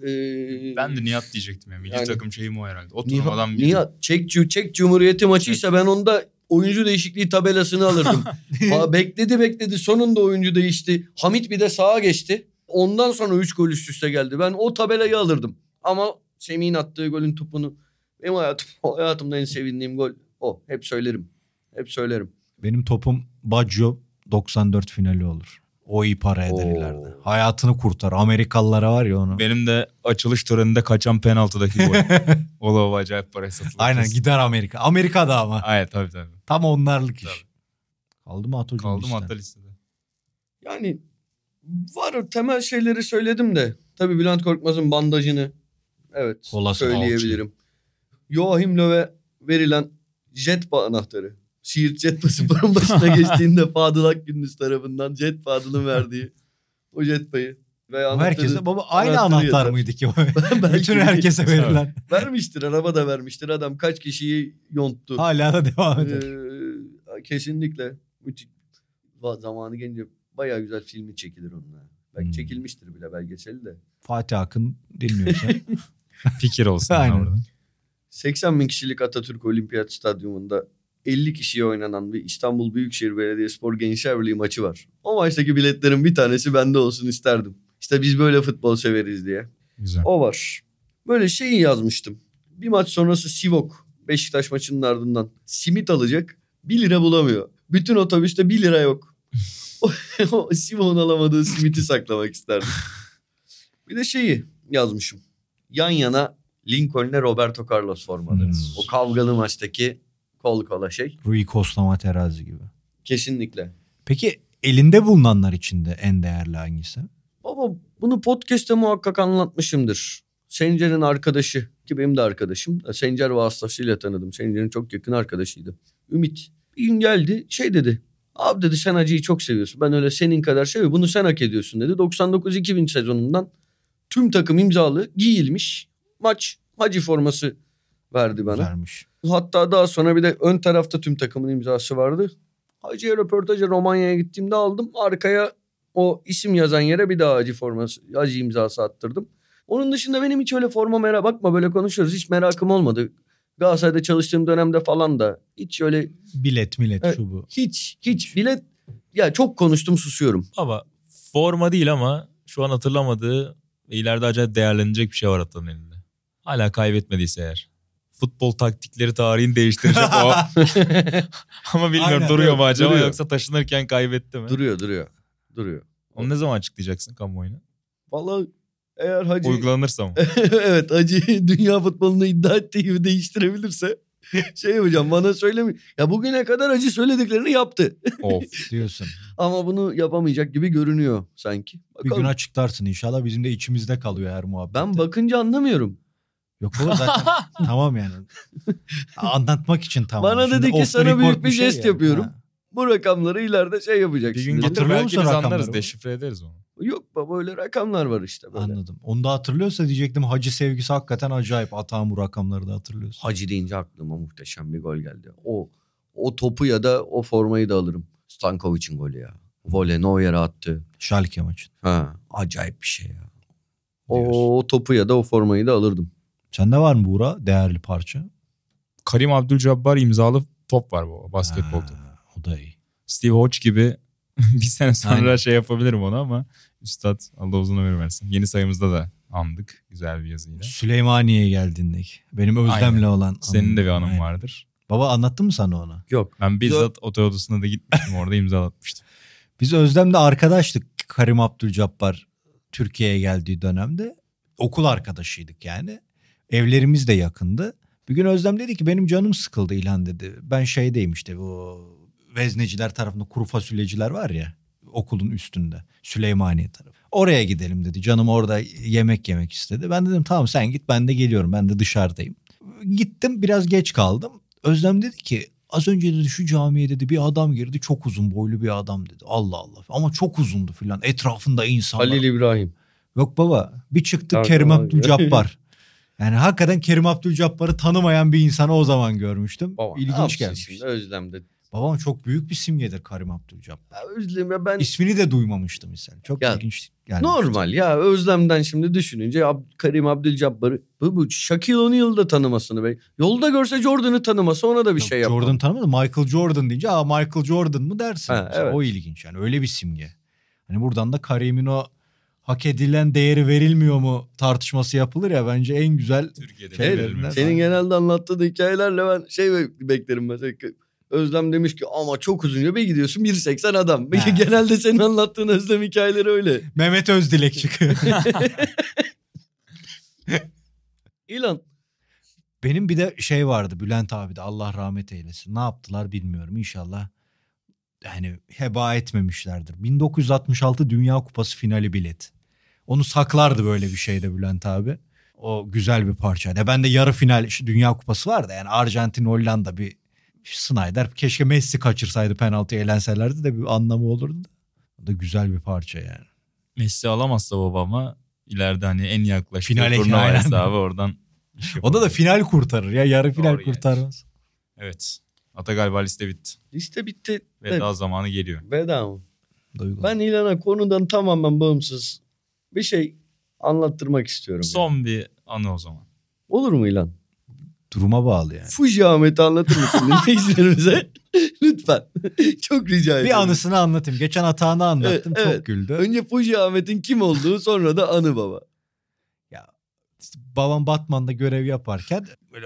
Ee, Ben de Nihat diyecektim ya. Milli Yani- takım şeyim o herhalde. O turnuvadan biri. Nihat Çek, Çek Cumhuriyeti maçıysa ben onda oyuncu değişikliği tabelasını alırdım. Bekledi bekledi sonunda oyuncu değişti. Hamit bir de sağa geçti. Ondan sonra 3 gol üst üste geldi. Ben o tabelayı alırdım. Ama Semih'in attığı golün topunu benim hayatım, hayatımda en sevindiğim gol o. Hep söylerim. Hep söylerim. Benim topum Baggio 94 finali olur. O iyi para eder Oo. ileride. Hayatını kurtar. Amerikalılara var ya onu. Benim de açılış töreninde kaçan penaltıdaki gol. o da acayip paraya satılır. Aynen kesin. gider Amerika. Amerika'da ama. Aynen tabii tabii. Tam onlarlık iş. Kaldı mı Atocuğum Kaldım listen? hatta listede. Yani var temel şeyleri söyledim de. Tabii Bülent Korkmaz'ın bandajını evet Kolası söyleyebilirim. Joachim Löw'e verilen jet anahtarı. Siirt Jet Spor'un başına geçtiğinde Fadıl Akgündüz tarafından Jet Fadıl'ın verdiği o jet payı. Ve Bu anahtarı herkese baba aynı anahtar yeter. mıydı ki? Bütün herkese verilen. vermiştir. Araba da vermiştir. Adam kaç kişiyi yonttu. Hala da devam eder. Ee, kesinlikle. Müthiş. Zamanı gelince bayağı güzel filmi çekilir onunla. Belki Hmm. çekilmiştir bile belgeseli de. Fatih Akın dinliyorsa. Fikir olsun. Aynen. orada. 80 bin kişilik Atatürk Olimpiyat Stadyumunda 50 kişiye oynanan bir İstanbul Büyükşehir Belediyespor Gençler Birliği maçı var. O maçtaki biletlerin bir tanesi bende olsun isterdim. İşte biz böyle futbol severiz diye. Güzel. O var. Böyle şeyi yazmıştım. Bir maç sonrası Sivok Beşiktaş maçının ardından simit alacak 1 lira bulamıyor. Bütün otobüste 1 lira yok. Sivok'un alamadığı simiti saklamak isterdim. Bir de şeyi yazmışım. Yan yana Lincoln'le Roberto Carlos formaları. Hmm. O kavgalı maçtaki kol kola şey. Rui Costa Materazzi gibi. Kesinlikle. Peki elinde bulunanlar içinde en değerli hangisi? Baba bunu podcast'te muhakkak anlatmışımdır. Sencer'in arkadaşı ki benim de arkadaşım. Sencer vasıtasıyla tanıdım. Sencer'in çok yakın arkadaşıydı. Ümit. Bir gün geldi şey dedi. Abi dedi sen acıyı çok seviyorsun. Ben öyle senin kadar seviyorum. Bunu sen hak ediyorsun dedi. 99-2000 sezonundan tüm takım imzalı giyilmiş maç hacı forması verdi bana. Güzelmiş. Hatta daha sonra bir de ön tarafta tüm takımın imzası vardı. Hacı'ya röportaja Romanya'ya gittiğimde aldım. Arkaya o isim yazan yere bir daha Hacı forması, Hacı imzası attırdım. Onun dışında benim hiç öyle forma merak bakma böyle konuşuyoruz. Hiç merakım olmadı. Galatasaray'da çalıştığım dönemde falan da hiç öyle Bilet millet Evet. şu bu. hiç hiç bile ya çok konuştum susuyorum. Ama forma değil ama şu an hatırlamadığı ileride acayip değerlenecek bir şey var Atan'ın elinde. Hala kaybetmediyse eğer. Futbol taktikleri tarihini değiştirecek o. ama bilmiyorum Aynen, duruyor mu acaba duruyor. yoksa taşınırken kaybetti mi? duruyor duruyor. Duruyor. Onu ne zaman açıklayacaksın kamuoyuna? Vallahi eğer Hacı Uygulanırsa mı? evet Hacı dünya futbolunu iddia ettiği gibi değiştirebilirse şey yapacağım bana söyleme. Ya bugüne kadar Hacı söylediklerini yaptı. Of diyorsun. Ama bunu yapamayacak gibi görünüyor sanki. Bir Bakalım. gün açıklarsın inşallah bizim de içimizde kalıyor her muhabbet. ben bakınca anlamıyorum. Yok baba zaten tamam yani. Anlatmak için tamam. Bana Şimdi dedi ki sana büyük bir şey jest yani. yapıyorum. Ha. Bu rakamları ileride şey yapacaksın. Bir gün Hatırlıyor musun rakamları anlarız deşifre ederiz onu. Yok baba öyle rakamlar var işte böyle. Anladım. Onu da hatırlıyorsa diyecektim hacı sevgisi hakikaten acayip. Atağım bu rakamları da hatırlıyorsun. Hacı deyince aklıma muhteşem bir gol geldi. O o topu ya da o formayı da alırım. Stankovic'in golü ya. Vole Neuer'e attı. Schalke maçı. Ha, acayip bir şey ya. O, o topu ya da o formayı da alırdım. Sende var mı Buğra değerli parça? Karim Abdülcabbar imzalı top var bu basketbolda. Ha, o da iyi. Steve Hodge gibi bir sene sonra Aynen. şey yapabilirim onu ama Üstad Allah uzun ömür versin. Yeni sayımızda da andık güzel bir yazıyla. Süleymaniye'ye geldiğindeki. Benim Özlem'le Aynen. olan. Senin de bir anın Aynen. vardır. Baba anlattın mı sana onu? Yok. Ben bizzat otel odasına da gitmiştim orada imzalatmıştım. Biz Özlem'le arkadaştık. Karim Abdülcabbar Türkiye'ye geldiği dönemde. Okul arkadaşıydık yani. Evlerimiz de yakındı. Bir gün Özlem dedi ki benim canım sıkıldı İlhan dedi. Ben şeydeyim işte bu vezneciler tarafında kuru fasulyeciler var ya okulun üstünde Süleymaniye tarafı. Oraya gidelim dedi. Canım orada yemek yemek istedi. Ben dedim tamam sen git ben de geliyorum. Ben de dışarıdayım. Gittim biraz geç kaldım. Özlem dedi ki az önce dedi şu camiye dedi bir adam girdi çok uzun boylu bir adam dedi. Allah Allah ama çok uzundu filan etrafında insanlar. Halil İbrahim. Yok baba bir çıktık Kerim. Abdülcabbar. Yani hakikaten Kerim Abdülcabbar'ı tanımayan bir insanı o zaman görmüştüm. Baba, İlginç gelmiş. Özlem'de. Babam çok büyük bir simgedir Karim Abdülcabbar. Ya Özlem ya ben İsmini de duymamıştım misal. Çok Ya, ilginç gelmiş. normal ya Özlem'den şimdi düşününce Ab- Karim Abdülcabbar'ı bu, bu Shaquille O'Neal'ı da tanımasını be. Yolda görse Jordan'ı tanımasa ona da bir Yok, şey yapmam. Jordan tanımadı. Michael Jordan deyince aa Michael Jordan mı dersin? Ha, Mesela evet. O ilginç yani öyle bir simge. Hani buradan da Karim'in o hak edilen değeri verilmiyor mu tartışması yapılır ya bence en güzel Türkiye'de Şey, verilmez. Senin genelde anlattığın hikayelerle ben şey be- beklerim mesela. Özlem demiş ki ama çok uzunca bir gidiyorsun 1.80 adam. Ha. Genelde senin anlattığın Özlem hikayeleri öyle. Mehmet Özdilek çıkıyor. İlan. Benim bir de şey vardı Bülent abi de Allah rahmet eylesin. Ne yaptılar bilmiyorum inşallah. Yani heba etmemişlerdir. 1966 Dünya Kupası finali bilet. Onu saklardı böyle bir şeyde Bülent abi. O güzel bir parçaydı. Ya Ben de yarı final Dünya Kupası var da yani Arjantin Hollanda bir Snyder keşke Messi kaçırsaydı penaltı eğlenselerdi de bir anlamı olurdu. O da güzel bir parça yani. Messi alamazsa babama ileride hani en yaklaştığı Finale turnuva hesabı oradan. iş O da final kurtarır ya yarı final Doğru yani. kurtarmaz. Evet. Ata galiba liste bitti. Liste bitti. Veda zamanı geliyor. Veda mı? Duygu. Ben İlan'a konudan tamamen bağımsız bir şey anlattırmak istiyorum. Son bir anı o zaman. Olur mu İlan? Duruma bağlı yani. Fuji Ahmet'i anlatır mısın dinleyicilerimize? Lütfen. Çok rica ediyorum. Bir anısını anlatayım. Geçen atağını anlattım. Evet, çok evet. güldü. Önce Fuji Ahmet'in kim olduğu sonra da anı baba. İşte babam Batman'da görev yaparken böyle.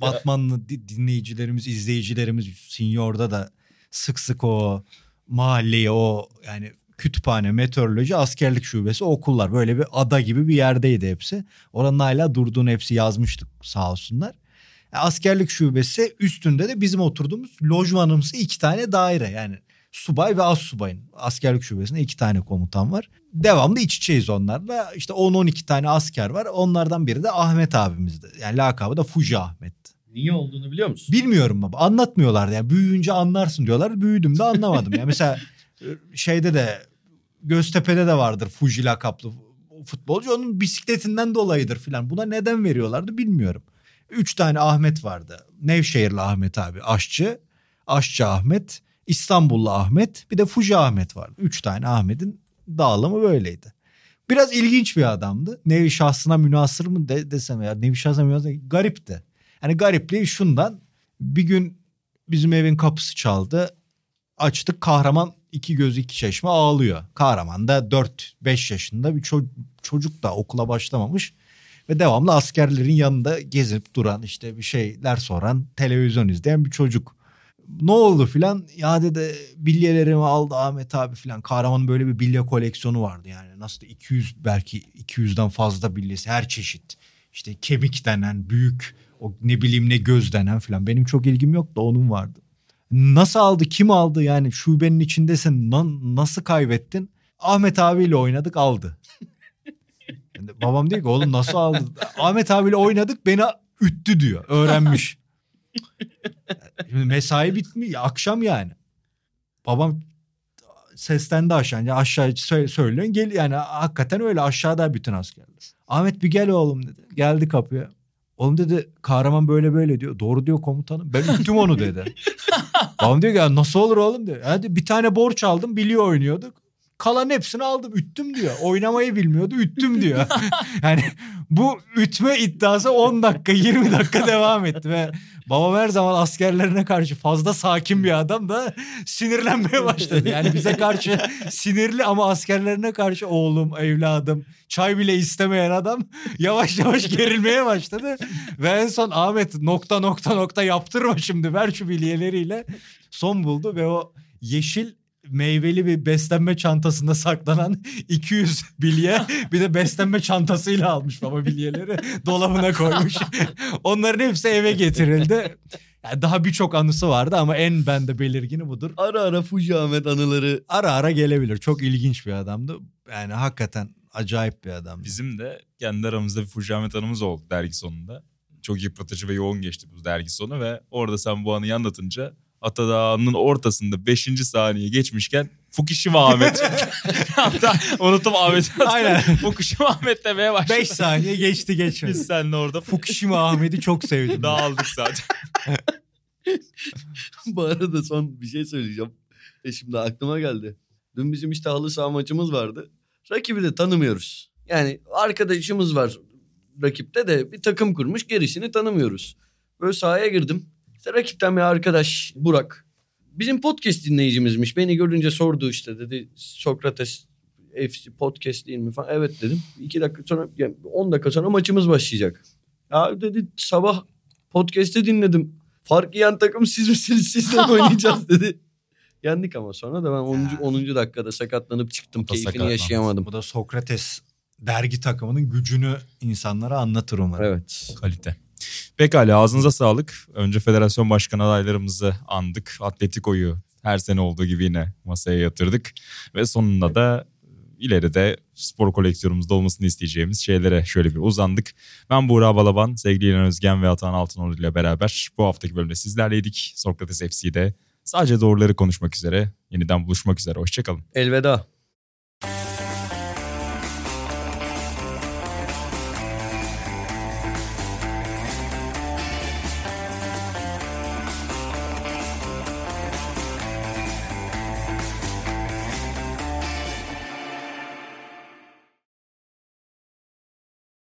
Batmanlı di- dinleyicilerimiz, izleyicilerimiz Senior'da da sık sık o mahalleyi o yani kütüphane, meteoroloji, askerlik şubesi, okullar. Böyle bir ada gibi bir yerdeydi hepsi. Oranın hala durduğunu hepsi yazmıştık sağ olsunlar. E, askerlik şubesi üstünde de bizim oturduğumuz lojmanımsı iki tane daire. Yani subay ve az subayın askerlik şubesinde iki tane komutan var. Devamlı iç içeyiz onlarla. İşte 10-12 tane asker var. Onlardan biri de Ahmet abimizdi. Yani lakabı da Fuji Ahmet. Niye olduğunu biliyor musun? Bilmiyorum baba. Anlatmıyorlardı. Yani büyüyünce anlarsın diyorlar. Büyüdüm de anlamadım. Yani mesela şeyde de Göztepe'de de vardır Fuji lakaplı futbolcu. Onun bisikletinden dolayıdır filan. Buna neden veriyorlardı bilmiyorum. Üç tane Ahmet vardı. Nevşehirli Ahmet abi aşçı. Aşçı Ahmet. İstanbullu Ahmet. Bir de Fuji Ahmet vardı. Üç tane Ahmet'in dağılımı böyleydi. Biraz ilginç bir adamdı. Nevi şahsına münasır mı de, desem ya. Nevi şahsına münasır garipti. Yani garipliği şundan. Bir gün bizim evin kapısı çaldı. Açtık kahraman iki göz iki çeşme ağlıyor. Kahraman da 4-5 yaşında bir ço- çocuk da okula başlamamış. Ve devamlı askerlerin yanında gezip duran işte bir şeyler soran televizyon izleyen bir çocuk. Ne oldu filan ya dedi bilyelerimi aldı Ahmet abi filan. Kahramanın böyle bir bilye koleksiyonu vardı yani. Nasıl da 200 belki 200'den fazla bilyesi her çeşit. İşte kemik denen büyük o ne bileyim ne göz denen filan. Benim çok ilgim yok da onun vardı. Nasıl aldı kim aldı yani şubenin içindesin na- nasıl kaybettin? Ahmet abiyle oynadık aldı. Babam diyor ki oğlum nasıl aldı? Ahmet abiyle oynadık beni üttü diyor. Öğrenmiş. Şimdi mesai bitmiş akşam yani. Babam seslendi aşağı. Yani aşağı sö- söylüyorsun gel yani hakikaten öyle aşağıda bütün askerler. Ahmet bir gel oğlum dedi. Geldi kapıya. Oğlum dedi kahraman böyle böyle diyor. Doğru diyor komutanım. Ben üttüm onu dedi. Babam diyor ki "Ya nasıl olur oğlum diyor. Hadi bir tane borç aldım biliyor oynuyorduk. Kalan hepsini aldım üttüm diyor. Oynamayı bilmiyordu üttüm diyor. yani bu ütme iddiası 10 dakika 20 dakika devam etti ve babam her zaman askerlerine karşı fazla sakin bir adam da sinirlenmeye başladı. Yani bize karşı sinirli ama askerlerine karşı oğlum evladım çay bile istemeyen adam yavaş yavaş gerilmeye başladı. Ve en son Ahmet nokta nokta nokta yaptırma şimdi ver şu bilyeleriyle son buldu ve o yeşil meyveli bir beslenme çantasında saklanan 200 bilye bir de beslenme çantasıyla almış baba bilyeleri dolabına koymuş. Onların hepsi eve getirildi. Yani daha birçok anısı vardı ama en bende belirgini budur. Ara ara Fuji Ahmet anıları. Ara ara gelebilir. Çok ilginç bir adamdı. Yani hakikaten acayip bir adamdı. Bizim de kendi aramızda bir Fujamet anımız oldu dergi sonunda. Çok yıpratıcı ve yoğun geçti bu dergi sonu ve orada sen bu anıyı anlatınca Atadağ'ın ortasında 5. saniye geçmişken Fukushima Ahmet. Hatta unuttum Ahmet. Aynen. Fukushima Ahmet demeye başladı. 5 saniye geçti geçmedi. Biz seninle orada Fukushima Ahmet'i çok sevdim. dağıldık zaten. Bu arada son bir şey söyleyeceğim. E şimdi aklıma geldi. Dün bizim işte halı saha maçımız vardı. Rakibi de tanımıyoruz. Yani arkadaşımız var rakipte de bir takım kurmuş gerisini tanımıyoruz. Böyle sahaya girdim. İşte rakipten bir arkadaş Burak. Bizim podcast dinleyicimizmiş. Beni görünce sordu işte dedi Sokrates FC podcast değil mi falan. Evet dedim. İki dakika sonra yani 10 dakika sonra maçımız başlayacak. Ya dedi sabah podcast'i dinledim. Fark yiyen takım siz misiniz? Sizle oynayacağız dedi. Yendik ama sonra da ben 10. Ya. 10. dakikada sakatlanıp çıktım. Da Keyfini yaşayamadım. Bu da Sokrates dergi takımının gücünü insanlara anlatır umarım. Evet. Kalite. Pekala ağzınıza sağlık. Önce federasyon başkan adaylarımızı andık. Atletico'yu her sene olduğu gibi yine masaya yatırdık. Ve sonunda da ileride spor koleksiyonumuzda olmasını isteyeceğimiz şeylere şöyle bir uzandık. Ben Buğra Balaban, sevgili İlhan Özgen ve Atan Altınoğlu ile beraber bu haftaki bölümde sizlerleydik. Sokrates FC'de sadece doğruları konuşmak üzere. Yeniden buluşmak üzere. Hoşçakalın. Elveda.